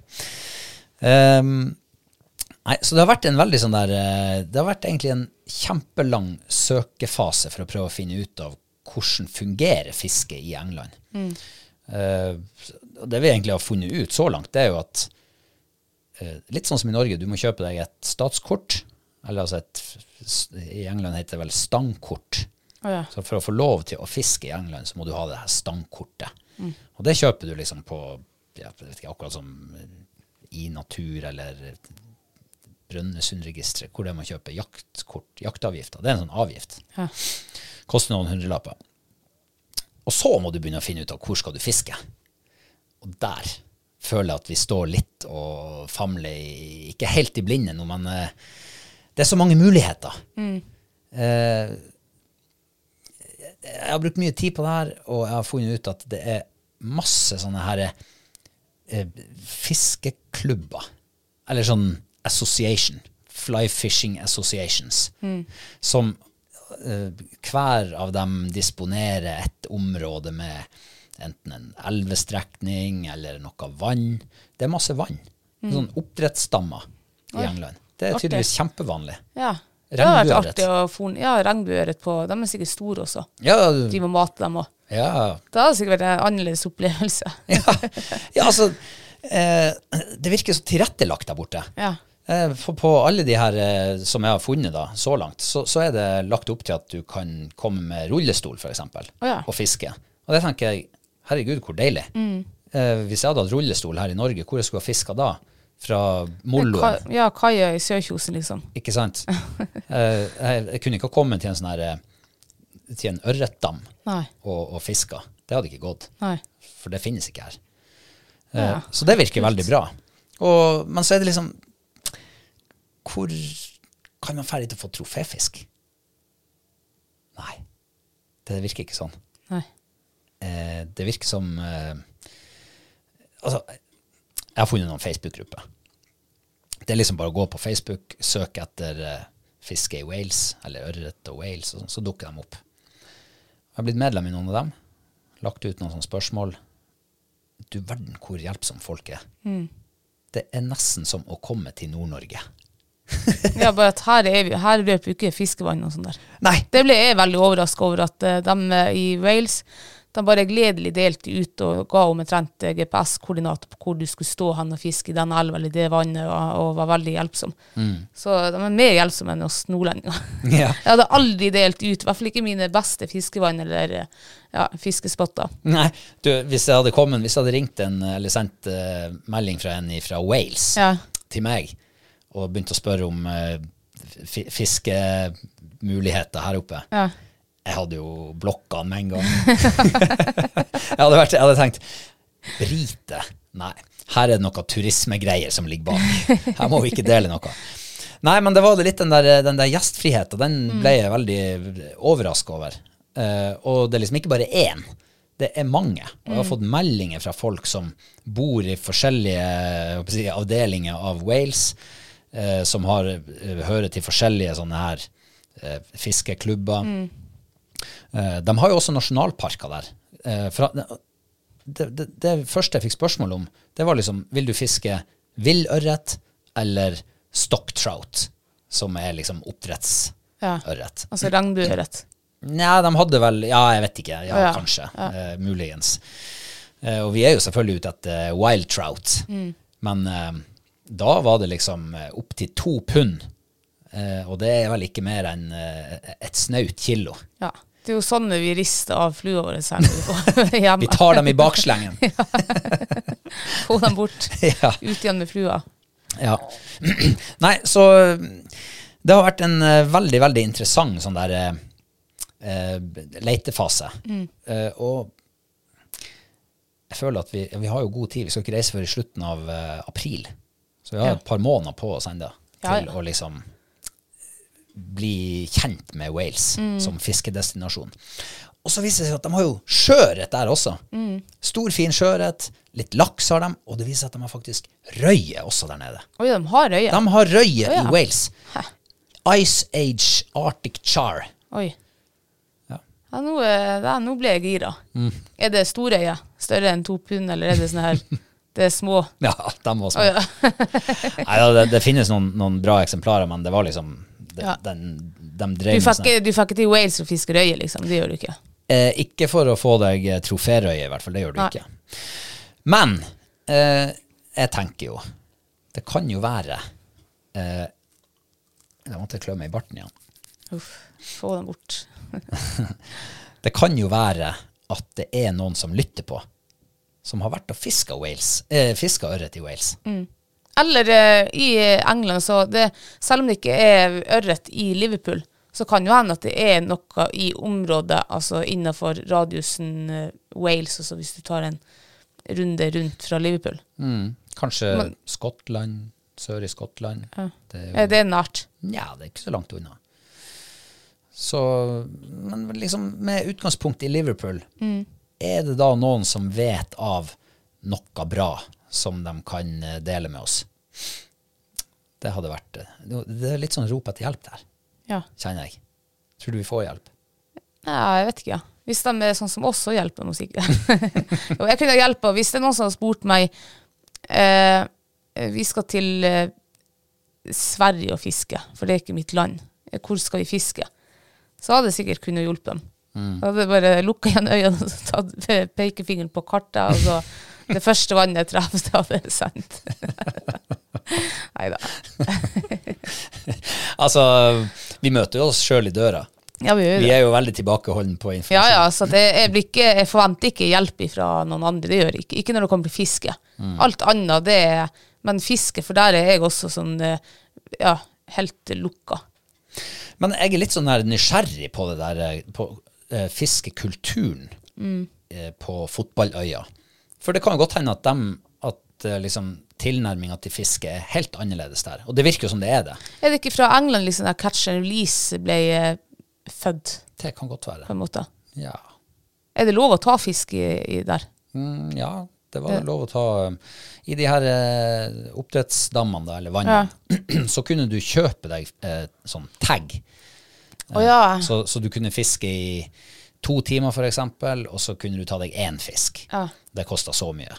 A: Ehm, nei, så det har vært en veldig sånn der eh, Det har vært egentlig en kjempelang søkefase for å prøve å finne ut av hvordan fungerer fiske i England. Mm. Uh, det vi egentlig har funnet ut så langt, det er jo at uh, litt sånn som i Norge, du må kjøpe deg et statskort, eller altså et I England heter det vel stangkort.
B: Oh, ja.
A: Så for å få lov til å fiske i England, så må du ha det her stangkortet. Og det kjøper du liksom på jeg vet ikke, akkurat som i Natur eller Brønnøysundregisteret, hvor det er man kjøper jaktkort, jaktavgifter. Det er en sånn avgift.
B: Ja.
A: Koster noen hundrelapper. Og så må du begynne å finne ut av hvor skal du fiske. Og der føler jeg at vi står litt og famler i, ikke helt i blinde nå, men eh, det er så mange muligheter. Eh, jeg har brukt mye tid på det her, og jeg har funnet ut at det er masse sånne her eh, fiskeklubber. Eller sånn association. Fly fishing associations. Som uh, hver av dem disponerer et område med enten en elvestrekning eller noe vann. Det er masse vann. Sånn oppdrettsstammer i England. Det er
B: Artig.
A: tydeligvis kjempevanlig.
B: ja. Det har vært
A: Regnbueørret.
B: artig å få Ja, regnbueørret på De er sikkert store også.
A: Ja,
B: Driver og mater dem òg.
A: Ja,
B: Det hadde sikkert vært en annerledes opplevelse. [laughs]
A: ja, ja altså eh, Det virker så tilrettelagt der borte.
B: Ja.
A: Eh, for på alle de her eh, som jeg har funnet da, så langt, så, så er det lagt opp til at du kan komme med rullestol, f.eks., eksempel
B: Å ja.
A: og fiske. Og det tenker jeg, herregud, hvor deilig. Eh, hvis jeg hadde hatt rullestol her i Norge, hvor jeg skulle ha fiska da? Fra Molloen?
B: Ja, kaia i Sørkjosen, liksom.
A: Ikke sant? [laughs] Eh, jeg, jeg kunne ikke ha kommet til en sånn her eh, til en ørretdam og, og fiska. Det hadde ikke gått.
B: Nei.
A: For det finnes ikke her. Eh,
B: Ja,
A: så det virker veldig bra. Og, men så er det liksom Hvor kan man ferdig til å få troféfisk? Nei. Det virker ikke sånn.
B: Nei.
A: Eh, det virker som eh, Altså, jeg har funnet noen Facebook-grupper. Det er liksom bare å gå på Facebook, søke etter eh, fiske i Wales, eller ørret og Wales, og sånn, så dukker de opp. Jeg har blitt medlem i noen av dem, lagt ut noen sånne spørsmål. Du verden hvor hjelpsomme folk er. Det er nesten som å komme til Nord-Norge. [laughs]
B: Ja, bare at her, er vi, her løper jo ikke fiskevann og sånn der.
A: Nei!
B: Det ble jeg veldig overraska over at uh, de eh, i Wales de bare gledelig delte ut og ga omtrent GPS-koordinater på hvor du skulle stå hen og fiske i den elva eller det vannet, og, og var veldig hjelpsom. Så de er mer hjelpsomme enn oss nordlendinger. [laughs]
A: Ja.
B: Jeg hadde aldri delt ut, i hvert fall ikke mine beste fiskevann eller ja, fiskespotter.
A: Nei, du, hvis jeg hadde kommet, hvis jeg hadde ringt en, eller sendt uh, melding fra en fra Wales
B: Ja.
A: til meg, og begynt å spørre om uh, fiskemuligheter her oppe,
B: Ja.
A: Jeg hadde jo blokka han med en gang. [laughs] jeg, hadde vært, jeg hadde tenkt, Brite? Nei, her er det noe turismegreier som ligger bak. Her må vi ikke dele noe. Nei, men det var litt den der, den der gjestfriheten, den ble jeg veldig overraska over. Uh, og det er liksom ikke bare én, det er mange. Og jeg har fått meldinger fra folk som bor i forskjellige si, avdelinger av Wales, uh, som har, uh, hører til forskjellige sånne her fiskeklubber. Eh, de har jo også nasjonalparker der. Eh, fra, det, det, det første jeg fikk spørsmål om, det var liksom Vil du fiske villørret eller stock trout, som er liksom
B: Ja.
A: oppdrettsørret?
B: Altså regnbueørret.
A: Nei, de hadde vel Ja, jeg vet ikke. Ja,
B: Ja,
A: kanskje. Eh, muligens. Eh, og vi er jo selvfølgelig ute etter wild trout. Men eh, da var det liksom eh, opptil to pund. Eh, og det er vel ikke mer enn eh, et snaut kilo.
B: Ja. Det er jo sånne vi rister av flua vår vi. [laughs]
A: Vi tar dem i bakslengen. [laughs]
B: Få dem bort. [laughs]
A: ja.
B: Ut igjen med flua.
A: Ja. [clears throat] Nei, så eh, det har vært en eh, veldig, veldig interessant sånn der uh, eh, Mm. Uh, og jeg føler at vi, vi har jo god tid. Vi skal ikke reise før i slutten av april. Så vi har
B: Ja.
A: et par måneder på oss ennå
B: Ja,
A: til
B: ja.
A: å liksom bli kjent med Wales
B: Mm.
A: som fiskedestinasjon. Og så viser det seg at de har jo sjøørret der også.
B: Mm.
A: Stor, fin sjøørret. Litt laks har de, og det viser seg at de har faktisk røye også der nede.
B: Oi, de har røye?
A: De har røye
B: oh, ja.
A: i Wales.
B: Hæ.
A: Ice Age Arctic Char.
B: Oi.
A: Ja.
B: Ja, nå, eh, da, nå ble jeg gira. Er det storøye? Større enn to pund, eller er det sånn her [laughs] Det er små?
A: Ja, de var små.
B: Oh, ja.
A: Nei, det, det finnes noen, noen bra eksemplarer, men det var liksom det,
B: Ja.
A: den, De
B: Du
A: drev
B: fikk,
A: sånn
B: ikke- du får ikke til Wales og fiske røye, liksom? Det gjør du ikke?
A: eh, Ikke for å få deg eh, troférøye, i hvert fall. Det gjør du
B: Nei.
A: ikke. Men eh, jeg tenker jo Det kan jo være eh, Jeg måtte klø meg i barten igjen.
B: Uff, få den bort. [laughs]
A: Det kan jo være at det er noen som lytter på, som har vært og fiska Wales, eh, ørret i Wales.
B: Eller eh, i England, så det, selv om det ikke er ørret i Liverpool, så kan jo hende at det er noe i området, altså innenfor radiusen eh, Wales, altså hvis du tar en runde rundt fra Liverpool.
A: Mm. Kanskje
B: Men-
A: Skottland, sør i Skottland.
B: Ja.
A: Det er jo-
B: Er det nært?
A: Nja, det er ikke så langt unna. Så, men liksom med utgangspunkt i Liverpool, er det da noen som vet av noe bra som de kan eh, dele med oss? Det hadde vært eh, Det er litt sånn rop etter hjelp der,
B: Ja.
A: kjenner jeg. Tror du vi får hjelp?
B: Nei, jeg vet ikke. Ja. Hvis de er sånn som oss, så hjelper de [laughs] jo, jeg kunne hjelpe hvis det er noen som har spurt meg eh, Vi skal til eh, Sverige og fiske, for det er ikke mitt land. Eh, Hvor skal vi fiske? Så hadde jeg sikkert kunnet hjulpet dem. Hadde jeg bare lukka igjen øynene og tatt pekefingeren på kartet, og så det første vannet traff, det hadde jeg sendt. Nei da.
A: Altså, vi møter jo oss sjøl i døra.
B: Ja, vi gjør
A: Vi er jo veldig tilbakeholdne på informasjon.
B: ja, ja, så det, jeg, ikke, jeg forventer ikke hjelp fra noen andre. Det gjør jeg ikke. Ikke når det kommer til fiske. Alt annet, det er Men fiske, for der er jeg også sånn eh, Ja, helt lukka.
A: Men jeg er litt sånn nysgjerrig på det der eh, på eh, fiskekulturen eh, på fotballøya. For det kan jo godt hende at dem at eh, liksom tilnærminga til fiske er helt annerledes der. Og det virker jo som det er det.
B: Er det ikke fra England liksom der catch and release ble uh, født,
A: Det kan godt
B: på
A: være.
B: en måte?
A: Ja,
B: Er det lov å ta fisk i, i der?
A: mm, ja det var lov å ta eh, I de her eh, oppdrettsdammene, da, eller vannene, [clears throat] så kunne du kjøpe deg eh, sånn tag.
B: Oh, ja.
A: Så, så du kunne fiske i to timer, eksempel, og så kunne du ta deg én fisk.
B: Ja.
A: Det kosta så mye.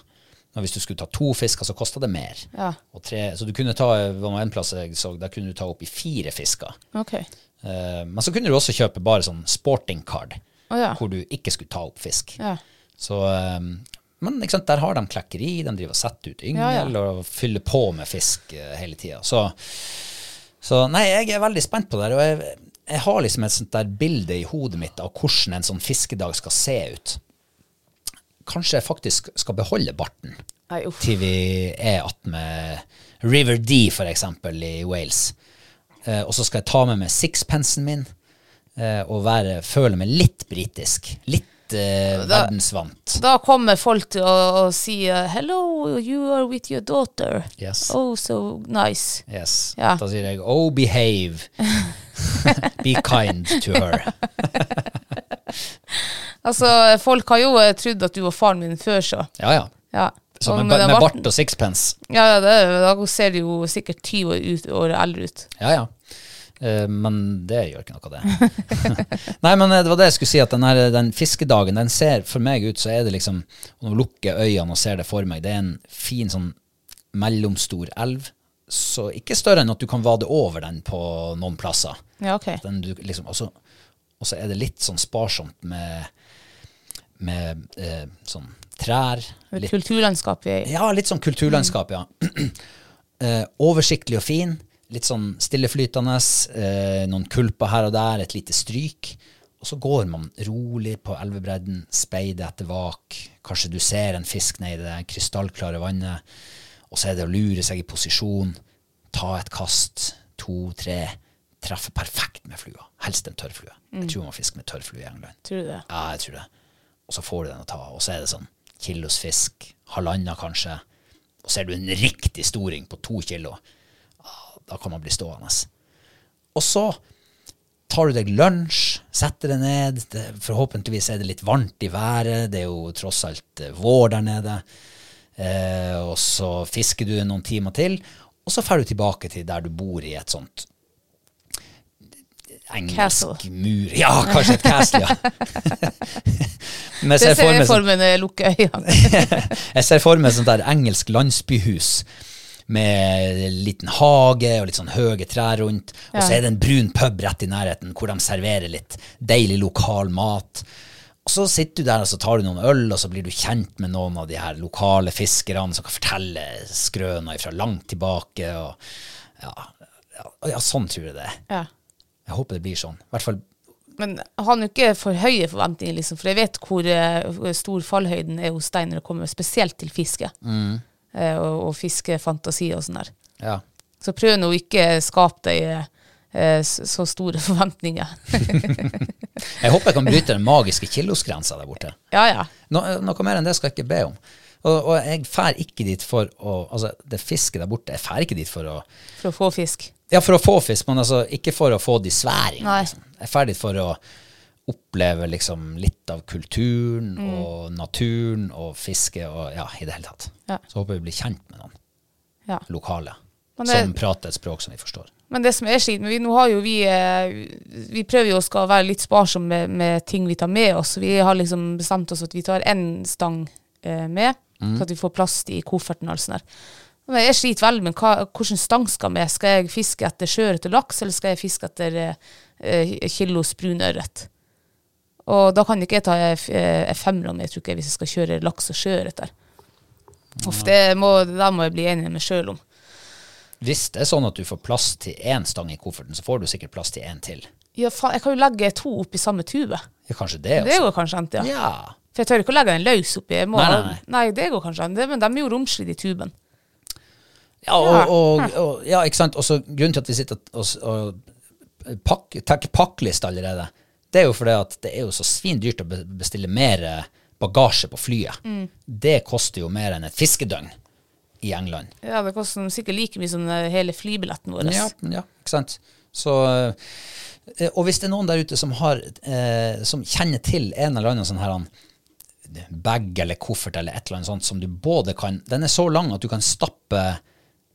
A: Men hvis du skulle ta to fisker, så kosta det mer.
B: Ja.
A: Og tre, så du kunne ta var en plass jeg så, der kunne du ta opp i fire fisker.
B: Okay.
A: Uh, men så kunne du også kjøpe bare sånn sporting card,
B: oh, ja.
A: hvor du ikke skulle ta opp fisk.
B: ja.
A: Så, um, men sant, der har de klekkeri, de driver og setter ut yngel og fyller på med fisk uh, hele tida. Så, så nei, jeg er veldig spent på det. Og jeg, jeg har liksom et sånt der bilde i hodet mitt av hvordan en sånn fiskedag skal se ut. Kanskje jeg faktisk skal beholde barten
B: Ai,
A: til vi er attmed River D, for eksempel, i Wales. Eh, og så skal jeg ta med meg sixpensen min eh, og være, føle meg litt britisk. Litt eh, verdensvant.
B: Da kommer folk til å, å si uh, 'Hello, you are with your daughter'.
A: Yes.
B: Oh, so nice.
A: Yes.
B: Ja.
A: Da sier jeg oh, behave. [laughs] [laughs] Be kind to her. [laughs]
B: Altså, folk har jo eh, trodd at du var faren min før, så.
A: Ja, ja.
B: Ja.
A: Så med,
B: med
A: med bart og sixpence.
B: Ja, ja, det, da ser du jo sikkert 20 år, ut, år eldre ut.
A: Ja, ja. Eh, men det gjør ikke noe, av det. [laughs] Nei, men eh, det var det jeg skulle si, at den, her, den fiskedagen, den ser for meg ut, så er det liksom Nå lukker lukker øynene og ser det for meg, det er en fin sånn mellomstor elv. Så ikke større enn at du kan vade over den på noen plasser.
B: Ja, ok.
A: Den du, liksom, og, så, og så er det litt sånn sparsomt med, med eh, sånn trær. Litt,
B: kulturlandskap? i.
A: ja, litt sånn kulturlandskap, ja. [clears throat] eh, oversiktlig og fin. Litt sånn stilleflytende. Eh, noen kulper her og der, et lite stryk. Og så går man rolig på elvebredden, speider etter vak. Kanskje du ser en fisk nedi det krystallklare vannet. Og så er det å lure seg i posisjon, ta et kast, to, tre. Treffe perfekt med flua. Helst en tørrflue. Jeg tror man fisker med tørrflue i England.
B: Tror du det?
A: Ja, jeg tror det. Og så får du den å ta. Og så er det sånn kilos fisk, halvannen kanskje. og ser du en riktig storing på to kilo, ah, da kan man bli stående. Og så tar du deg lunsj, setter deg ned. Det, forhåpentligvis er det litt varmt i været. Det er jo tross alt eh, vår der nede. Eh, og så fisker du noen timer til, og så drar du tilbake til der du bor i et sånt engelsk mur Ja, kanskje et castle, ja. [laughs] Men jeg ser for meg
B: for meg når jeg lukker øynene. [laughs]
A: jeg ser for meg sånt der engelsk landsbyhus med liten hage og litt sånn høye trær rundt. Og så er det en brun pub rett i nærheten hvor de serverer litt deilig lokal mat. Og så sitter du der og så tar du noen øl, og så blir du kjent med noen av de her lokale fiskerne som kan fortelle skrøner fra langt tilbake. Og ja, ja, ja, sånn tror jeg det er.
B: Ja.
A: Jeg håper det blir sånn. I hvert fall
B: Men han har ikke for høye forventninger, liksom, for jeg vet hvor uh, stor fallhøyden er hos deg når det kommer spesielt til fiske. Eh, og, og fiskefantasi og sånn der.
A: ja.
B: Så prøv nå ikke skape deg uh, så, så store [laughs] forventninger. [laughs]
A: Jeg håper jeg kan bryte den magiske kilosgrensa der borte.
B: ja, ja.
A: No, noe mer enn det skal jeg ikke be om. Og, og jeg fær ikke dit for å Altså, det fisket der borte, jeg fær ikke dit for å
B: For å få fisk.
A: Ja, for å få fisk, men altså ikke for å få de sværingene. Liksom. Jeg er ferdig for å oppleve liksom litt av kulturen
B: Mm.
A: og naturen og fiske og ja, i det hele tatt.
B: Ja.
A: Så håper jeg vi blir kjent med noen
B: Ja.
A: lokale
B: det-
A: som prater et språk som vi forstår.
B: Men det som er slik, men vi, nå har jo vi eh, Vi prøver jo å være litt sparsomme med, med ting vi tar med oss. Vi har liksom bestemt oss at vi tar én stang eh, med, så at vi får plass i kofferten og sånt der. Men jeg sliter veldig med hva, hvilken stang skal med. Skal jeg fiske etter sjøørret og laks, eller skal jeg fiske etter eh, eh, kilos brun ørret? Og da kan ikke jeg ta F- eh, F5-ene tror ikke jeg, hvis jeg skal kjøre laks og sjøørret der. Uff, det må, det må jeg bli enig med sjøl om.
A: Hvis det er sånn at du får plass til én stang i kofferten, så får du sikkert plass til én til.
B: Ja, faen, jeg kan jo legge to oppi samme tube.
A: Ja, kanskje det
B: Det går kanskje an, ja.
A: Ja.
B: For jeg tør ikke å legge den løs oppi. Må,
A: Nei, nei, nei.
B: det går kanskje an. Men de er jo romslige, de tubene.
A: Ja, og, og, og, ja, ikke sant. Og så grunnen til at vi sitter og, og pak, tar pakkliste allerede, det er jo fordi at det er jo så svindyrt å bestille mer eh, bagasje på flyet. Det koster jo mer enn et fiskedøgn i England.
B: Ja, det koster sikkert like mye som eh, hele flybilletten vår.
A: Ja, ja, ikke sant. Så, eh, og hvis det er noen der ute som, har, eh, som kjenner til en eller annen sånn her han, bag eller koffert eller et eller annet sånt som du både kan Den er så lang at du kan stappe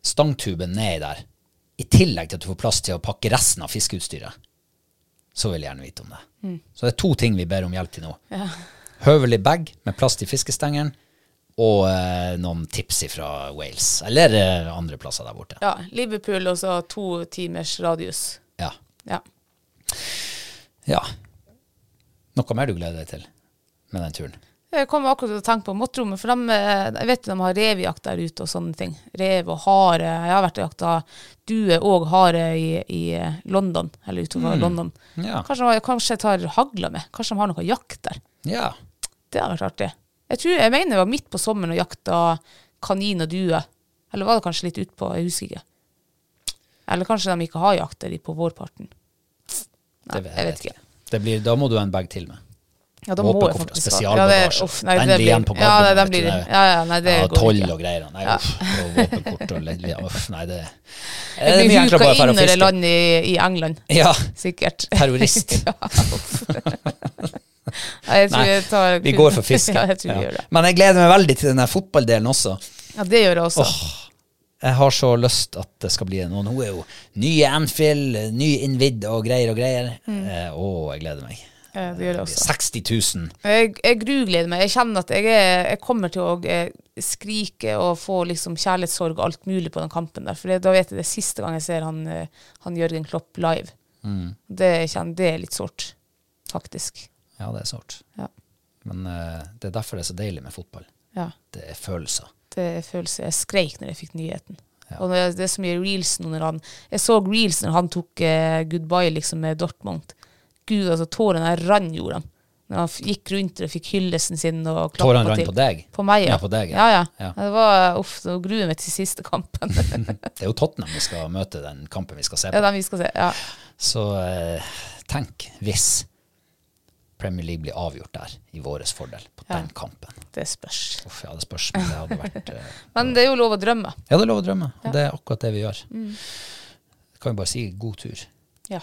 A: stangtuben ned der, i tillegg til at du får plass til å pakke resten av fiskeutstyret. Så vil jeg gjerne vite om det. Så det er to ting vi ber om hjelp til nå. Høvelig bag med plass til fiskestengeren, og eh, noen tips fra Wales, eller eh, andre plasser der borte.
B: Ja, Liverpool og så to timers radius.
A: Ja.
B: Ja.
A: Ja. Noe mer du gleder deg til med den turen?
B: Jeg kom akkurat til å tenke på Måttrommet, for de, eh, jeg vet de har revjakt der ute og sånne ting. Rev og hare. Jeg har vært og jakta due og hare i, i eh, London, eller utover London.
A: Ja.
B: Kanskje, kanskje jeg tar hagla med. Kanskje de har noe jakt der.
A: Ja.
B: Det hadde vært artig. Jeg, tror, jeg mener det var midt på sommeren og jakta kanin og due. Eller var det kanskje litt utpå, jeg husker ikke. Eller kanskje de ikke har jakt der på vårparten. Nei,
A: Det
B: jeg vet ikke.
A: Det blir, da må du ha en bag til med.
B: Ja, da må jeg faktisk
A: spesialbagasje.
B: Ja, det-
A: Den blir igjen på
B: ja, det- den blir- ja, ja, nei, det
A: ja, Toll og greier. Nei,
B: Ja.
A: uff, og våpenkort og le- uff, Nei, det det mye
B: blir
A: enklere
B: huka
A: bare å dra og fiske.
B: landet i, i England,
A: Ja,
B: sikkert. [laughs]
A: terrorist. [laughs]
B: ja, uff. [laughs] Nei, jeg tror jeg tar
A: vi går for fiske.
B: ja, jeg tror vi gjør det.
A: Men jeg gleder meg veldig til den fotballdelen også.
B: Ja, det gjør jeg også.
A: Jeg har så lyst at det skal bli Og nå er jo nye Anfield, ny Invid og greier og greier. Eh, å, jeg gleder meg.
B: Ja, det gjør det også.
A: 60 000.
B: Jeg, jeg grugleder meg. Jeg kjenner at jeg, er, jeg kommer til å eh, skrike og få liksom kjærlighetssorg og alt mulig på den kampen der. For det, da vet jeg det er siste gang jeg ser han, eh, han Jørgen Klopp live. Det, kjenner, det er litt sårt, faktisk.
A: Ja, det er sårt.
B: Ja.
A: Men uh, det er derfor det er så deilig med fotball.
B: ja.
A: Det er følelser.
B: Det er følelser. Jeg skreik når jeg fikk nyheten. Og det, det er så mye reels når han Jeg så reels når han tok uh, goodbye liksom med Dortmund. Gud, altså tårene rann, gjorde han. Når han gikk rundt og fikk hyllesten sin og
A: Tårene rant på deg?
B: På meg, ja.
A: Ja, på deg,
B: ja.
A: ja.
B: ja,
A: Ja.
B: Det var Uff, nå gruer jeg meg til siste kampen. [laughs]
A: Det er jo Tottenham vi skal møte, den kampen vi skal se på.
B: Ja, den vi skal se. Ja.
A: Så eh, tenk hvis. Premier League blir avgjort der, i vår fordel, på den kampen.
B: Det spørs.
A: Uff, ja, det spørs, men det hadde vært eh, [laughs]
B: Men det er jo lov å drømme.
A: Ja, det er lov å drømme, og det er akkurat det vi gjør. Kan vi bare si god tur.
B: Ja.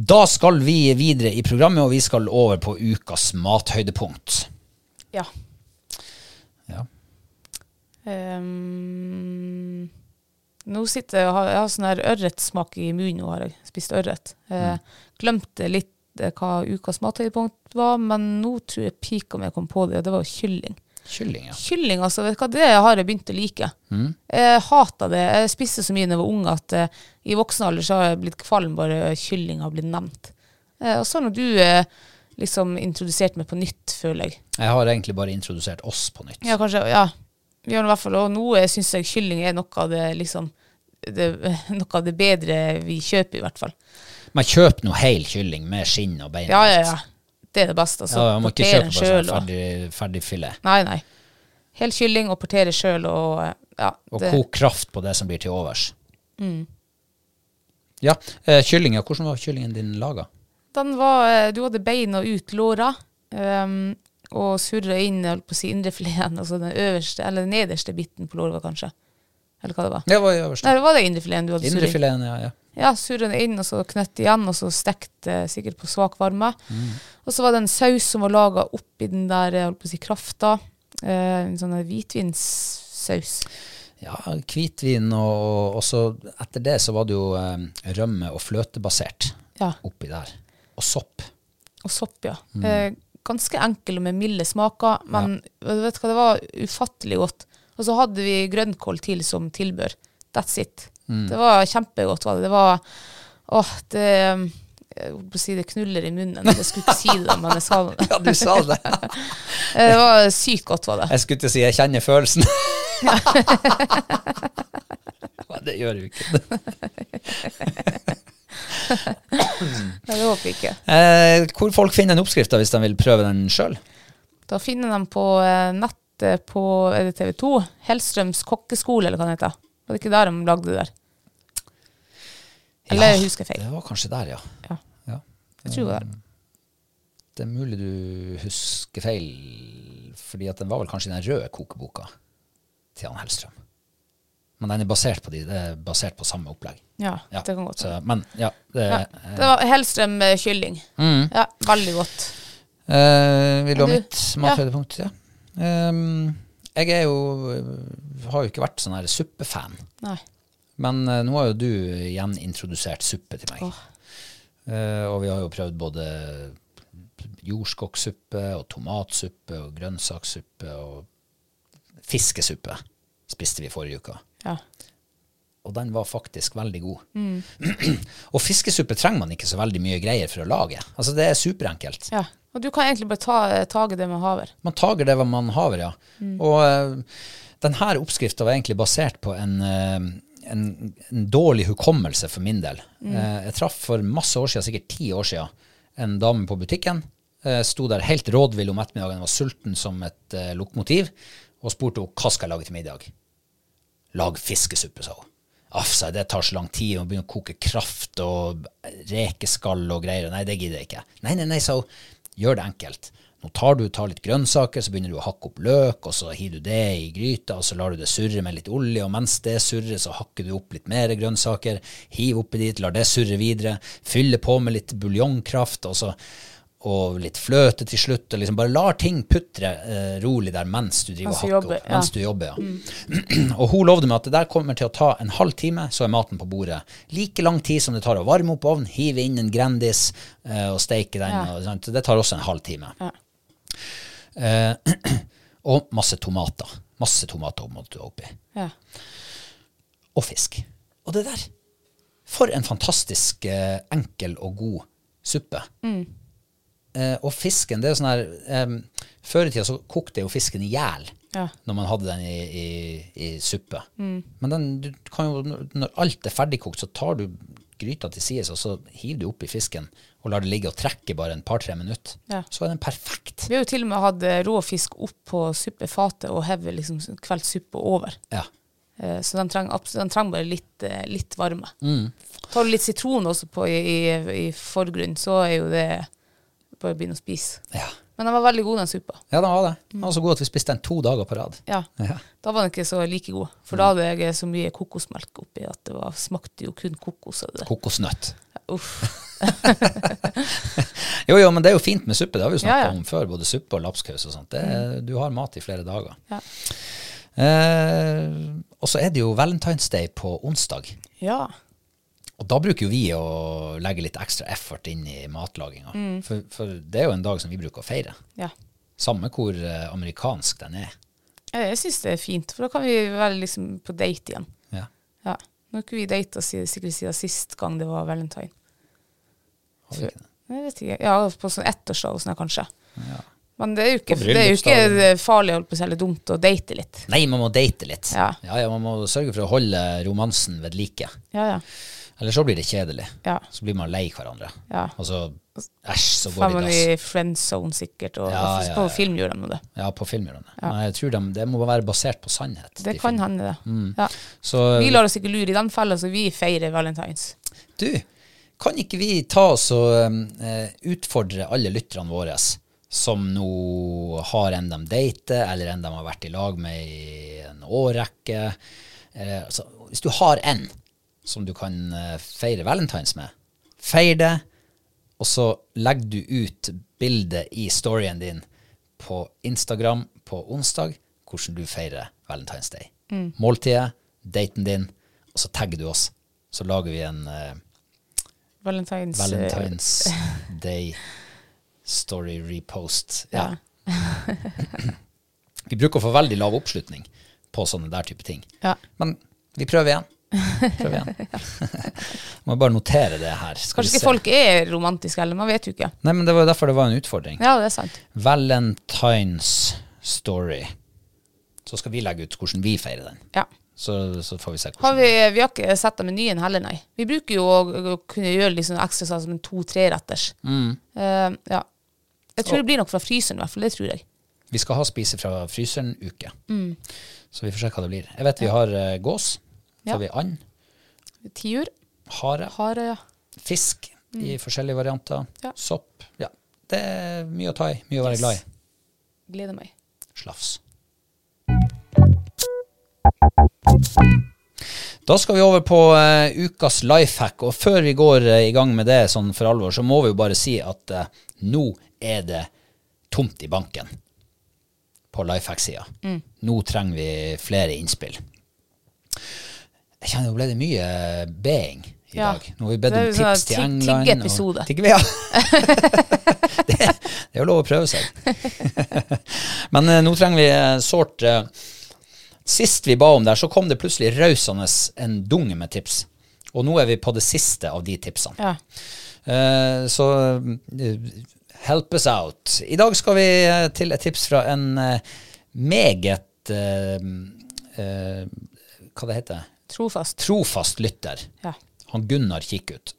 A: Da skal vi videre i programmet, og vi skal over på ukas mathøydepunkt.
B: ja.
A: Ja.
B: Um, nå sitter jeg har, jeg har sånn her ørretsmak i munnen. Nå har jeg spist ørret. Mm. Glemte litt eh, hva ukas mathøydepunkt var, men nå tror jeg pika meg kom på det, og det var kylling.
A: Kylling, ja.
B: Kylling, altså, vet du hva, det har jeg begynt å like. Jeg hata det. Jeg spiste så mye da jeg var ung at uh, i voksen alder så har jeg blitt kvalm bare kylling har blitt nevnt. Uh, og så når du uh, liksom introdusert meg på nytt, føler jeg.
A: Jeg har egentlig bare introdusert oss på nytt.
B: Ja, kanskje, ja. Vi har i hvert fall, og nå syns jeg kylling er noe av det liksom det, [laughs] noe av det bedre vi kjøper, i hvert fall.
A: Men kjøp nå hel kylling med skinn og bein.
B: Ja, ja, ja. Det er det beste. Altså,
A: Ja, man må ikke kjøpe bare sånn ferdig, ferdig filet.
B: Nei, nei. Hel kylling og portere sjøl og ja.
A: Og
B: koke
A: kok kraft på det som blir til overs. Ja, eh, kylling, ja. Hvordan var kyllingen din laga?
B: Den var, eh, du hadde beina ut låra, um, og surra inn holdt på å si indrefileten, altså den øverste, eller den nederste biten på låra, kanskje. Eller hva det var.
A: Det var i øverste.
B: Nei, det var det indrefileten du hadde surra inn.
A: Indrefileten, ja. ja.
B: Ja, surra den inn, og så knøtt igjen, og så stekte eh, sikkert på svak varme.
A: Mm.
B: Og så var det en saus som var laga oppi den der, jeg holdt på å si, krafta. Eh, en sånn hvitvinssaus.
A: Ja, hvitvin, og, og så etter det så var det jo eh, rømme- og fløtebasert
B: Ja.
A: oppi der. Og sopp.
B: Og sopp, ja.
A: Mm.
B: Eh, ganske enkel og med milde smaker, men vet du hva, det var ufattelig godt. Og så hadde vi grønnkål til som tilbør. That's it.
A: Mm.
B: Det var kjempegodt. Var det. det var Åh, det jeg holdt på å si det knuller i munnen. Jeg skulle ikke si det, men jeg sa det. [laughs]
A: Ja, du sa det. [laughs]
B: Eh, Det var sykt godt, var det.
A: Jeg skulle til å si jeg kjenner følelsen. [laughs] Men det gjør du ikke
B: Nei, det håper jeg ikke.
A: Eh, hvor folk finner en oppskrift da, hvis de vil prøve den sjøl?
B: Da finner de på eh, nettet på TV 2. Hellstrøms kokkeskole, eller hva det heter. Var det ikke der de lagde det der? Eller husker jeg feil?
A: Det var kanskje der, ja.
B: Ja.
A: ja.
B: Jeg tror det var der.
A: Det er mulig du husker feil, fordi at den var vel kanskje i den røde kokeboka til han Hellstrøm. Men den er basert på de, det er basert på samme opplegg.
B: Ja,
A: Ja,
B: det kan godt være.
A: men ja, det,
B: Ja, det var Hellstrøm eh, kylling.
A: Mm.
B: Ja, veldig godt.
A: Eh, vil du ha mitt mathøydepunkt? Ja. Um, jeg er jo har jo ikke vært sånn her suppefan.
B: Nei.
A: Men uh, nå har jo du igjen introdusert suppe til meg. Eh, og vi har jo prøvd både jordskokksuppe og tomatsuppe og grønnsakssuppe og fiskesuppe spiste vi forrige uke.
B: Ja.
A: Og den var faktisk veldig god. [clears throat] og fiskesuppe trenger man ikke så veldig mye greier for å lage. Altså Det er superenkelt.
B: ja. Og du kan egentlig bare ta, tage det med haver.
A: Man tager det med man haver, ja. Og uh, denne oppskrifta var egentlig basert på en, eh, en, en dårlig hukommelse for min del. Eh, jeg traff for masse år siden, sikkert ti år siden, en dame på butikken. Uh, sto der helt rådvill om ettermiddagen, var sulten som et uh, lokomotiv, og spurte henne hva skal jeg lage til middag. Lag fiskesuppe, sa hun. Aff, det tar så lang tid, å begynne å koke kraft og rekeskall og greier. Nei, det gidder jeg ikke. Nei, nei, nei, sa hun. Gjør det enkelt. Nå tar du tar litt grønnsaker, så begynner du å hakke opp løk, og så hiver du det i gryta, og så lar du det surre med litt olje, og mens det surrer, så hakker du opp litt mer grønnsaker, hiv oppi dit, lar det surre videre, fyller på med litt buljongkraft, og så og litt fløte til slutt, og liksom bare lar ting putre eh, rolig der mens du driver
B: Mens
A: og hakker
B: jobber,
A: opp.
B: ja.
A: Mens du jobber, ja. [clears throat] og hun lovde meg at det der kommer til å ta en halv time, så er maten på bordet. Like lang tid som det tar å varme opp ovnen, hive inn en Grandis eh, og steike den.
B: Ja.
A: Og? Det tar også en halv time.
B: Ja.
A: Eh, [clears throat] og masse tomater. Masse tomater måtte du oppi.
B: Ja.
A: Og fisk. Og det der. For en fantastisk eh, enkel og god suppe. Eh, og fisken, det er sånn her eh, Før i tida så kokte jo fisken i hjel
B: Ja.
A: når man hadde den i, i, i suppe. Men den, du kan jo, når alt er ferdigkokt, så tar du gryta til sides, og så hiver du oppi fisken og lar det ligge og trekke bare en par-tre minutter.
B: Ja.
A: Så er den perfekt.
B: Vi har jo til og med hatt eh, rå fisk opp på suppefatet og hevet liksom kvelt suppe over.
A: Ja.
B: Eh, Så den trenger, den trenger bare litt, eh, litt varme.
A: Mm.
B: Tar du litt sitron også på i, i, i forgrunn, så er jo det bare å begynne å spise.
A: ja.
B: Men den var veldig god, den suppa.
A: Ja, den var det. Den var så god at vi spiste den to dager på rad.
B: Ja.
A: Ja.
B: Da var den ikke så like god. For da hadde jeg så mye kokosmelk oppi at det var, smakte jo kun kokos.
A: Kokosnøtt.
B: Uff. [laughs]
A: Jo, jo, men det er jo fint med suppe. Det har vi jo snakket
B: Ja,
A: om før. Både suppe og lapskaus og sånt. Det, er- Du har mat i flere dager.
B: Ja.
A: Eh, og så er det jo Valentine's Day på onsdag.
B: Ja.
A: Og da bruker jo vi å legge litt ekstra effort inn i matlaginga. For, for det er jo en dag som vi bruker å feire.
B: ja.
A: Samme hvor eh, amerikansk den er.
B: Ja, Jeg syns det er fint, for da kan vi være liksom på date igjen.
A: Ja.
B: Ja. Nå har ikke vi data sikkert siden sist gang det var valentine.
A: Har vi ikke det?
B: Jeg vet ikke. Ja, på sånn ettårsdag og sånn, kanskje. kanskje. Men det er jo ikke, det er jo ikke farlig holdt på å si, eller dumt å date litt.
A: Nei, man må date litt.
B: Ja.
A: ja, Man må sørge for å holde romansen ved like.
B: Ja, ja.
A: Eller så blir det kjedelig.
B: Ja.
A: Så blir man lei hverandre.
B: Ja.
A: Og så æsj, så går
B: Family
A: det i dass.
B: friend zone sikkert, og
A: Ja, ja,
B: på film gjør de det.
A: Ja, på film gjør de det. Men jeg tror de, det må være basert på sannhet.
B: Det
A: de
B: kan
A: filmene.
B: hende, det.
A: Mm.
B: Ja.
A: Så
B: Vi lar oss ikke lure i den fella, så vi feirer valentines.
A: du, kan ikke vi ta oss og uh, utfordre alle lytterne våre som nå har en de dater, eller en de har vært i lag med i en årrekke? Uh, altså, hvis du har en som du kan eh, feire valentines med, feir det, og så legger du ut bildet i storyen din på Instagram på onsdag hvordan du feirer Valentine's Day. Måltidet, daten din, og så tagger du oss. Så lager vi en uh,
B: Valentines, eh,
A: Valentine's [laughs] Day story repost. Ja. [laughs] vi bruker å få veldig lav oppslutning på sånne der type ting.
B: Ja.
A: Men vi prøver igjen. Prøver igjen. [laughs] [laughs] Må bare notere det her.
B: Kanskje ikke folk er romantiske heller, man vet jo ikke.
A: Nei, men det var jo derfor det var en utfordring.
B: Ja, det er sant.
A: Valentine's story. Så skal vi legge ut hvordan vi feirer den.
B: Ja.
A: Så, så får vi se
B: Har
A: hvordan
B: vi, vi har ikke sett den menyen heller, nei. Vi bruker jo å, å kunne gjøre liksom ekstra sånn som en to-treretters.
A: Mm.
B: Uh, ja. Jeg tror det blir nok fra fryseren, i hvert fall. Det tror jeg.
A: Vi skal ha spise fra fryseren-uke.
B: Mm.
A: Så vi får se hva det blir. Jeg vet vi har uh, gås. Så har vi and,
B: Tiur,
A: hare,
B: hare, ja.
A: fisk i forskjellige varianter,
B: Mm. Ja.
A: sopp. Ja. Det er mye å ta i, mye å være
B: Yes.
A: glad i.
B: Gleder meg.
A: Slafs. Da skal vi over på uh, ukas life hack, og før vi går uh, i gang med det sånn for alvor, så må vi jo bare si at uh, nå er det tomt i banken på life hack-sida.
B: Mm.
A: Nå trenger vi flere innspill. Jeg kjenner jo ble det mye being i
B: Ja.
A: dag. Nå har vi bedt om
B: sånn
A: tips til England. og-
B: tiggeepisode.
A: Tigge- ja. [laughs] det, det er jo lov å prøve seg. [laughs] Men eh, nå trenger vi eh, sårt eh, Sist vi ba om det, så kom det plutselig rausende en dunge med tips. Og nå er vi på det siste av de tipsene.
B: Ja.
A: Eh, så eh, help us out. I dag skal vi eh, til et tips fra en eh, meget eh, eh, Hva det heter
B: Trofast.
A: Trofast lytter.
B: Ja.
A: Han Gunnar Kikkut.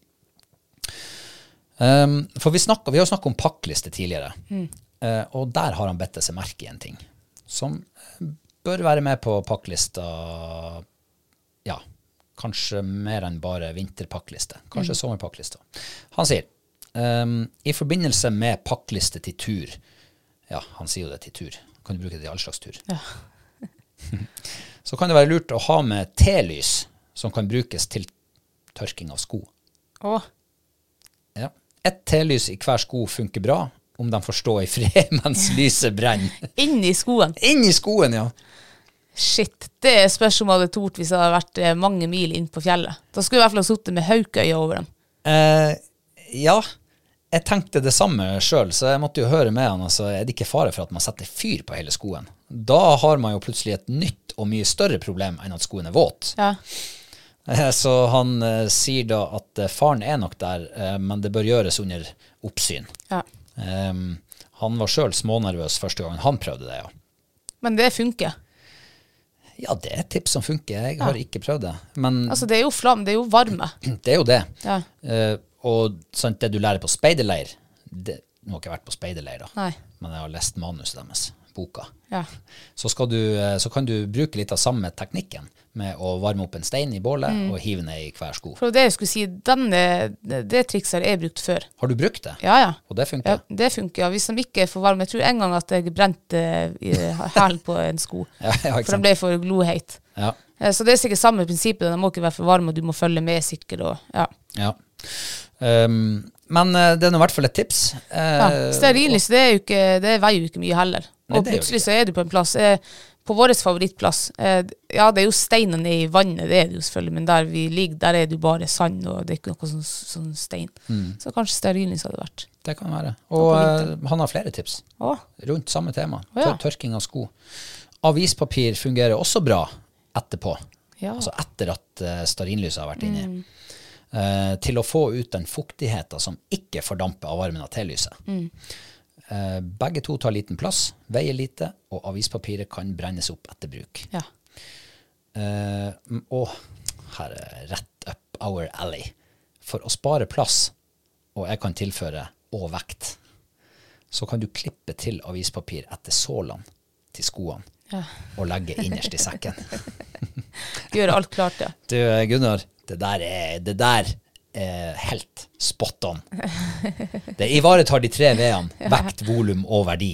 A: Um, for vi, snakket, vi har snakket om pakkliste tidligere, Eh, og der har han bedt seg merke i en ting som eh, bør være med på pakklista ja, kanskje mer enn bare vinterpakkliste. Kanskje sommerpakklista. Han sier um, i forbindelse med pakkliste til tur, Ja, han sier jo det til tur. Kan du bruke det til all slags tur.
B: Ja. [laughs]
A: Så kan det være lurt å ha med telys som kan brukes til tørking av sko.
B: Å,
A: Ja. Ett telys i hver sko funker bra om de får stå i fred [laughs] mens lyset brenner.
B: inni skoen.
A: Inni skoen, ja.
B: Shit. Det spørs om jeg hadde tort hvis jeg hadde vært eh, mange mil inn på fjellet. Da skulle jeg i hvert fall ha sittet med haukøye over dem.
A: Eh, ja, jeg tenkte det samme sjøl, så jeg måtte jo høre med han. Altså, er det ikke fare for at man setter fyr på hele skoen? Da har man jo plutselig et nytt og mye større problem enn at skoen er våt.
B: Ja.
A: Eh, Så han eh, sier da at eh, faren er nok der, eh, men det bør gjøres under oppsyn.
B: ja.
A: Um, han var sjøl smånervøs første gangen han prøvde det, ja.
B: Men det funker.
A: Ja, det er et tips som funker. Jeg har ikke prøvd det. Men
B: Altså, det er jo flam, det er jo varme. [clears throat]
A: det er jo det.
B: Ja.
A: Eh, og sant, det du lærer på speiderleir det, Nå har jeg ikke vært på speiderleir, da,
B: Nei.
A: men jeg har lest manuset deres, boka.
B: Ja.
A: Så, skal du, eh, så kan du bruke litt av samme teknikken med å varme opp en stein i bålet
B: Mm.
A: og hive ned i hver sko.
B: For det jeg skulle si, denne, det, trikset har jeg brukt før.
A: Har du brukt det?
B: Ja, ja.
A: Og det
B: Ja,
A: funker?
B: det funker. ja. Hvis de ikke er for varme. Jeg tror en gang at jeg brente eh, hælen på en sko. [laughs]
A: Ja, ja,
B: for den ble for gloheit.
A: Ja.
B: Eh, Så det er sikkert samme prinsippet. De må ikke være for varme, og du må følge med sikkert. Og, ja.
A: ja. Ehm, men eh, det er nå i hvert fall et tips. Eh,
B: Ja. Stearinlys det, er jo ikke, det veier jo ikke mye heller.
A: Nei,
B: Og plutselig så er du på en plass. Eh, på vår favorittplass eh, Ja, det er jo steiner i vannet, det er det jo selvfølgelig, men der vi ligger, der er det jo bare sand, og det er ikke noe sånn, sånn stein.
A: Mm.
B: Så kanskje stearinlys hadde vært.
A: Det kan være. Og eh, han har flere tips
B: Å,
A: rundt samme tema.
B: Å, ja.
A: Tør- Tørking av sko. Avispapir fungerer også bra etterpå.
B: ja.
A: Altså etter at uh, stearinlyset har vært inni.
B: Mm.
A: Eh, til å få ut den fuktigheten som ikke fordamper av varmen av telyset.
B: Mm.
A: Eh, begge to tar liten plass, veier lite, og avispapiret kan brennes opp etter bruk.
B: ja.
A: Eh, og her er rett up our alley. For å spare plass, og jeg kan tilføre og vekt, så kan du klippe til avispapir etter sålene til skoene
B: Ja.
A: og legge innerst i sekken. [laughs]
B: Gjøre alt klart, ja.
A: Du, Gunnar, det der er, det der er helt spot on. Det ivaretar de tre V-ene. [laughs] Vekt, volum og verdi.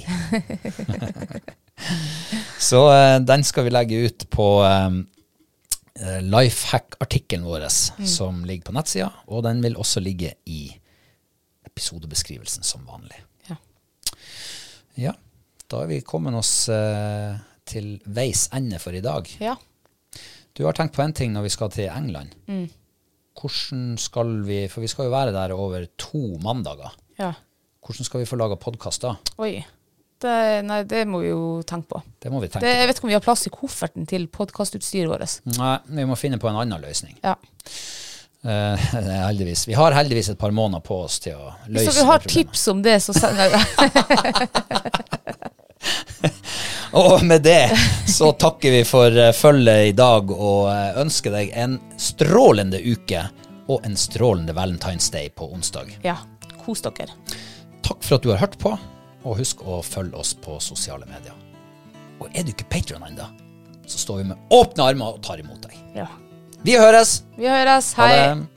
A: Så eh, den skal vi legge ut på um, Lifehack-artikkelen vår, som ligger på nettsida, og den vil også ligge i episodebeskrivelsen som vanlig.
B: Ja.
A: Ja, da er vi kommet oss eh, til veis ende for i dag.
B: ja.
A: Du har tenkt på en ting når vi skal til England. Hvordan skal vi, for vi skal jo være der over to mandager.
B: ja.
A: Hvordan skal vi få laga podkast da?
B: Oi. Det, nei, det må vi jo tenke på.
A: Det må vi tenke
B: Det, jeg vet ikke om vi har plass i kofferten til podkastutstyret vårt.
A: Nei, vi må finne på en annen løsning.
B: Ja. [laughs]
A: Uh, heldigvis. Vi har heldigvis et par måneder på oss til å løse
B: Hvis dere har tips om det, så send [laughs] [laughs] [laughs]
A: Og med det så takker vi for eh, følget i dag og eh, ønsker deg en strålende uke og en strålende Valentine's Day på onsdag.
B: Ja, kos dere.
A: Takk for at du har hørt på, og husk å følge oss på sosiale medier. Og er du ikke Patron ennå, så står vi med åpne armer og tar imot deg.
B: Ja.
A: Vi høres!
B: Vi høres. Hei.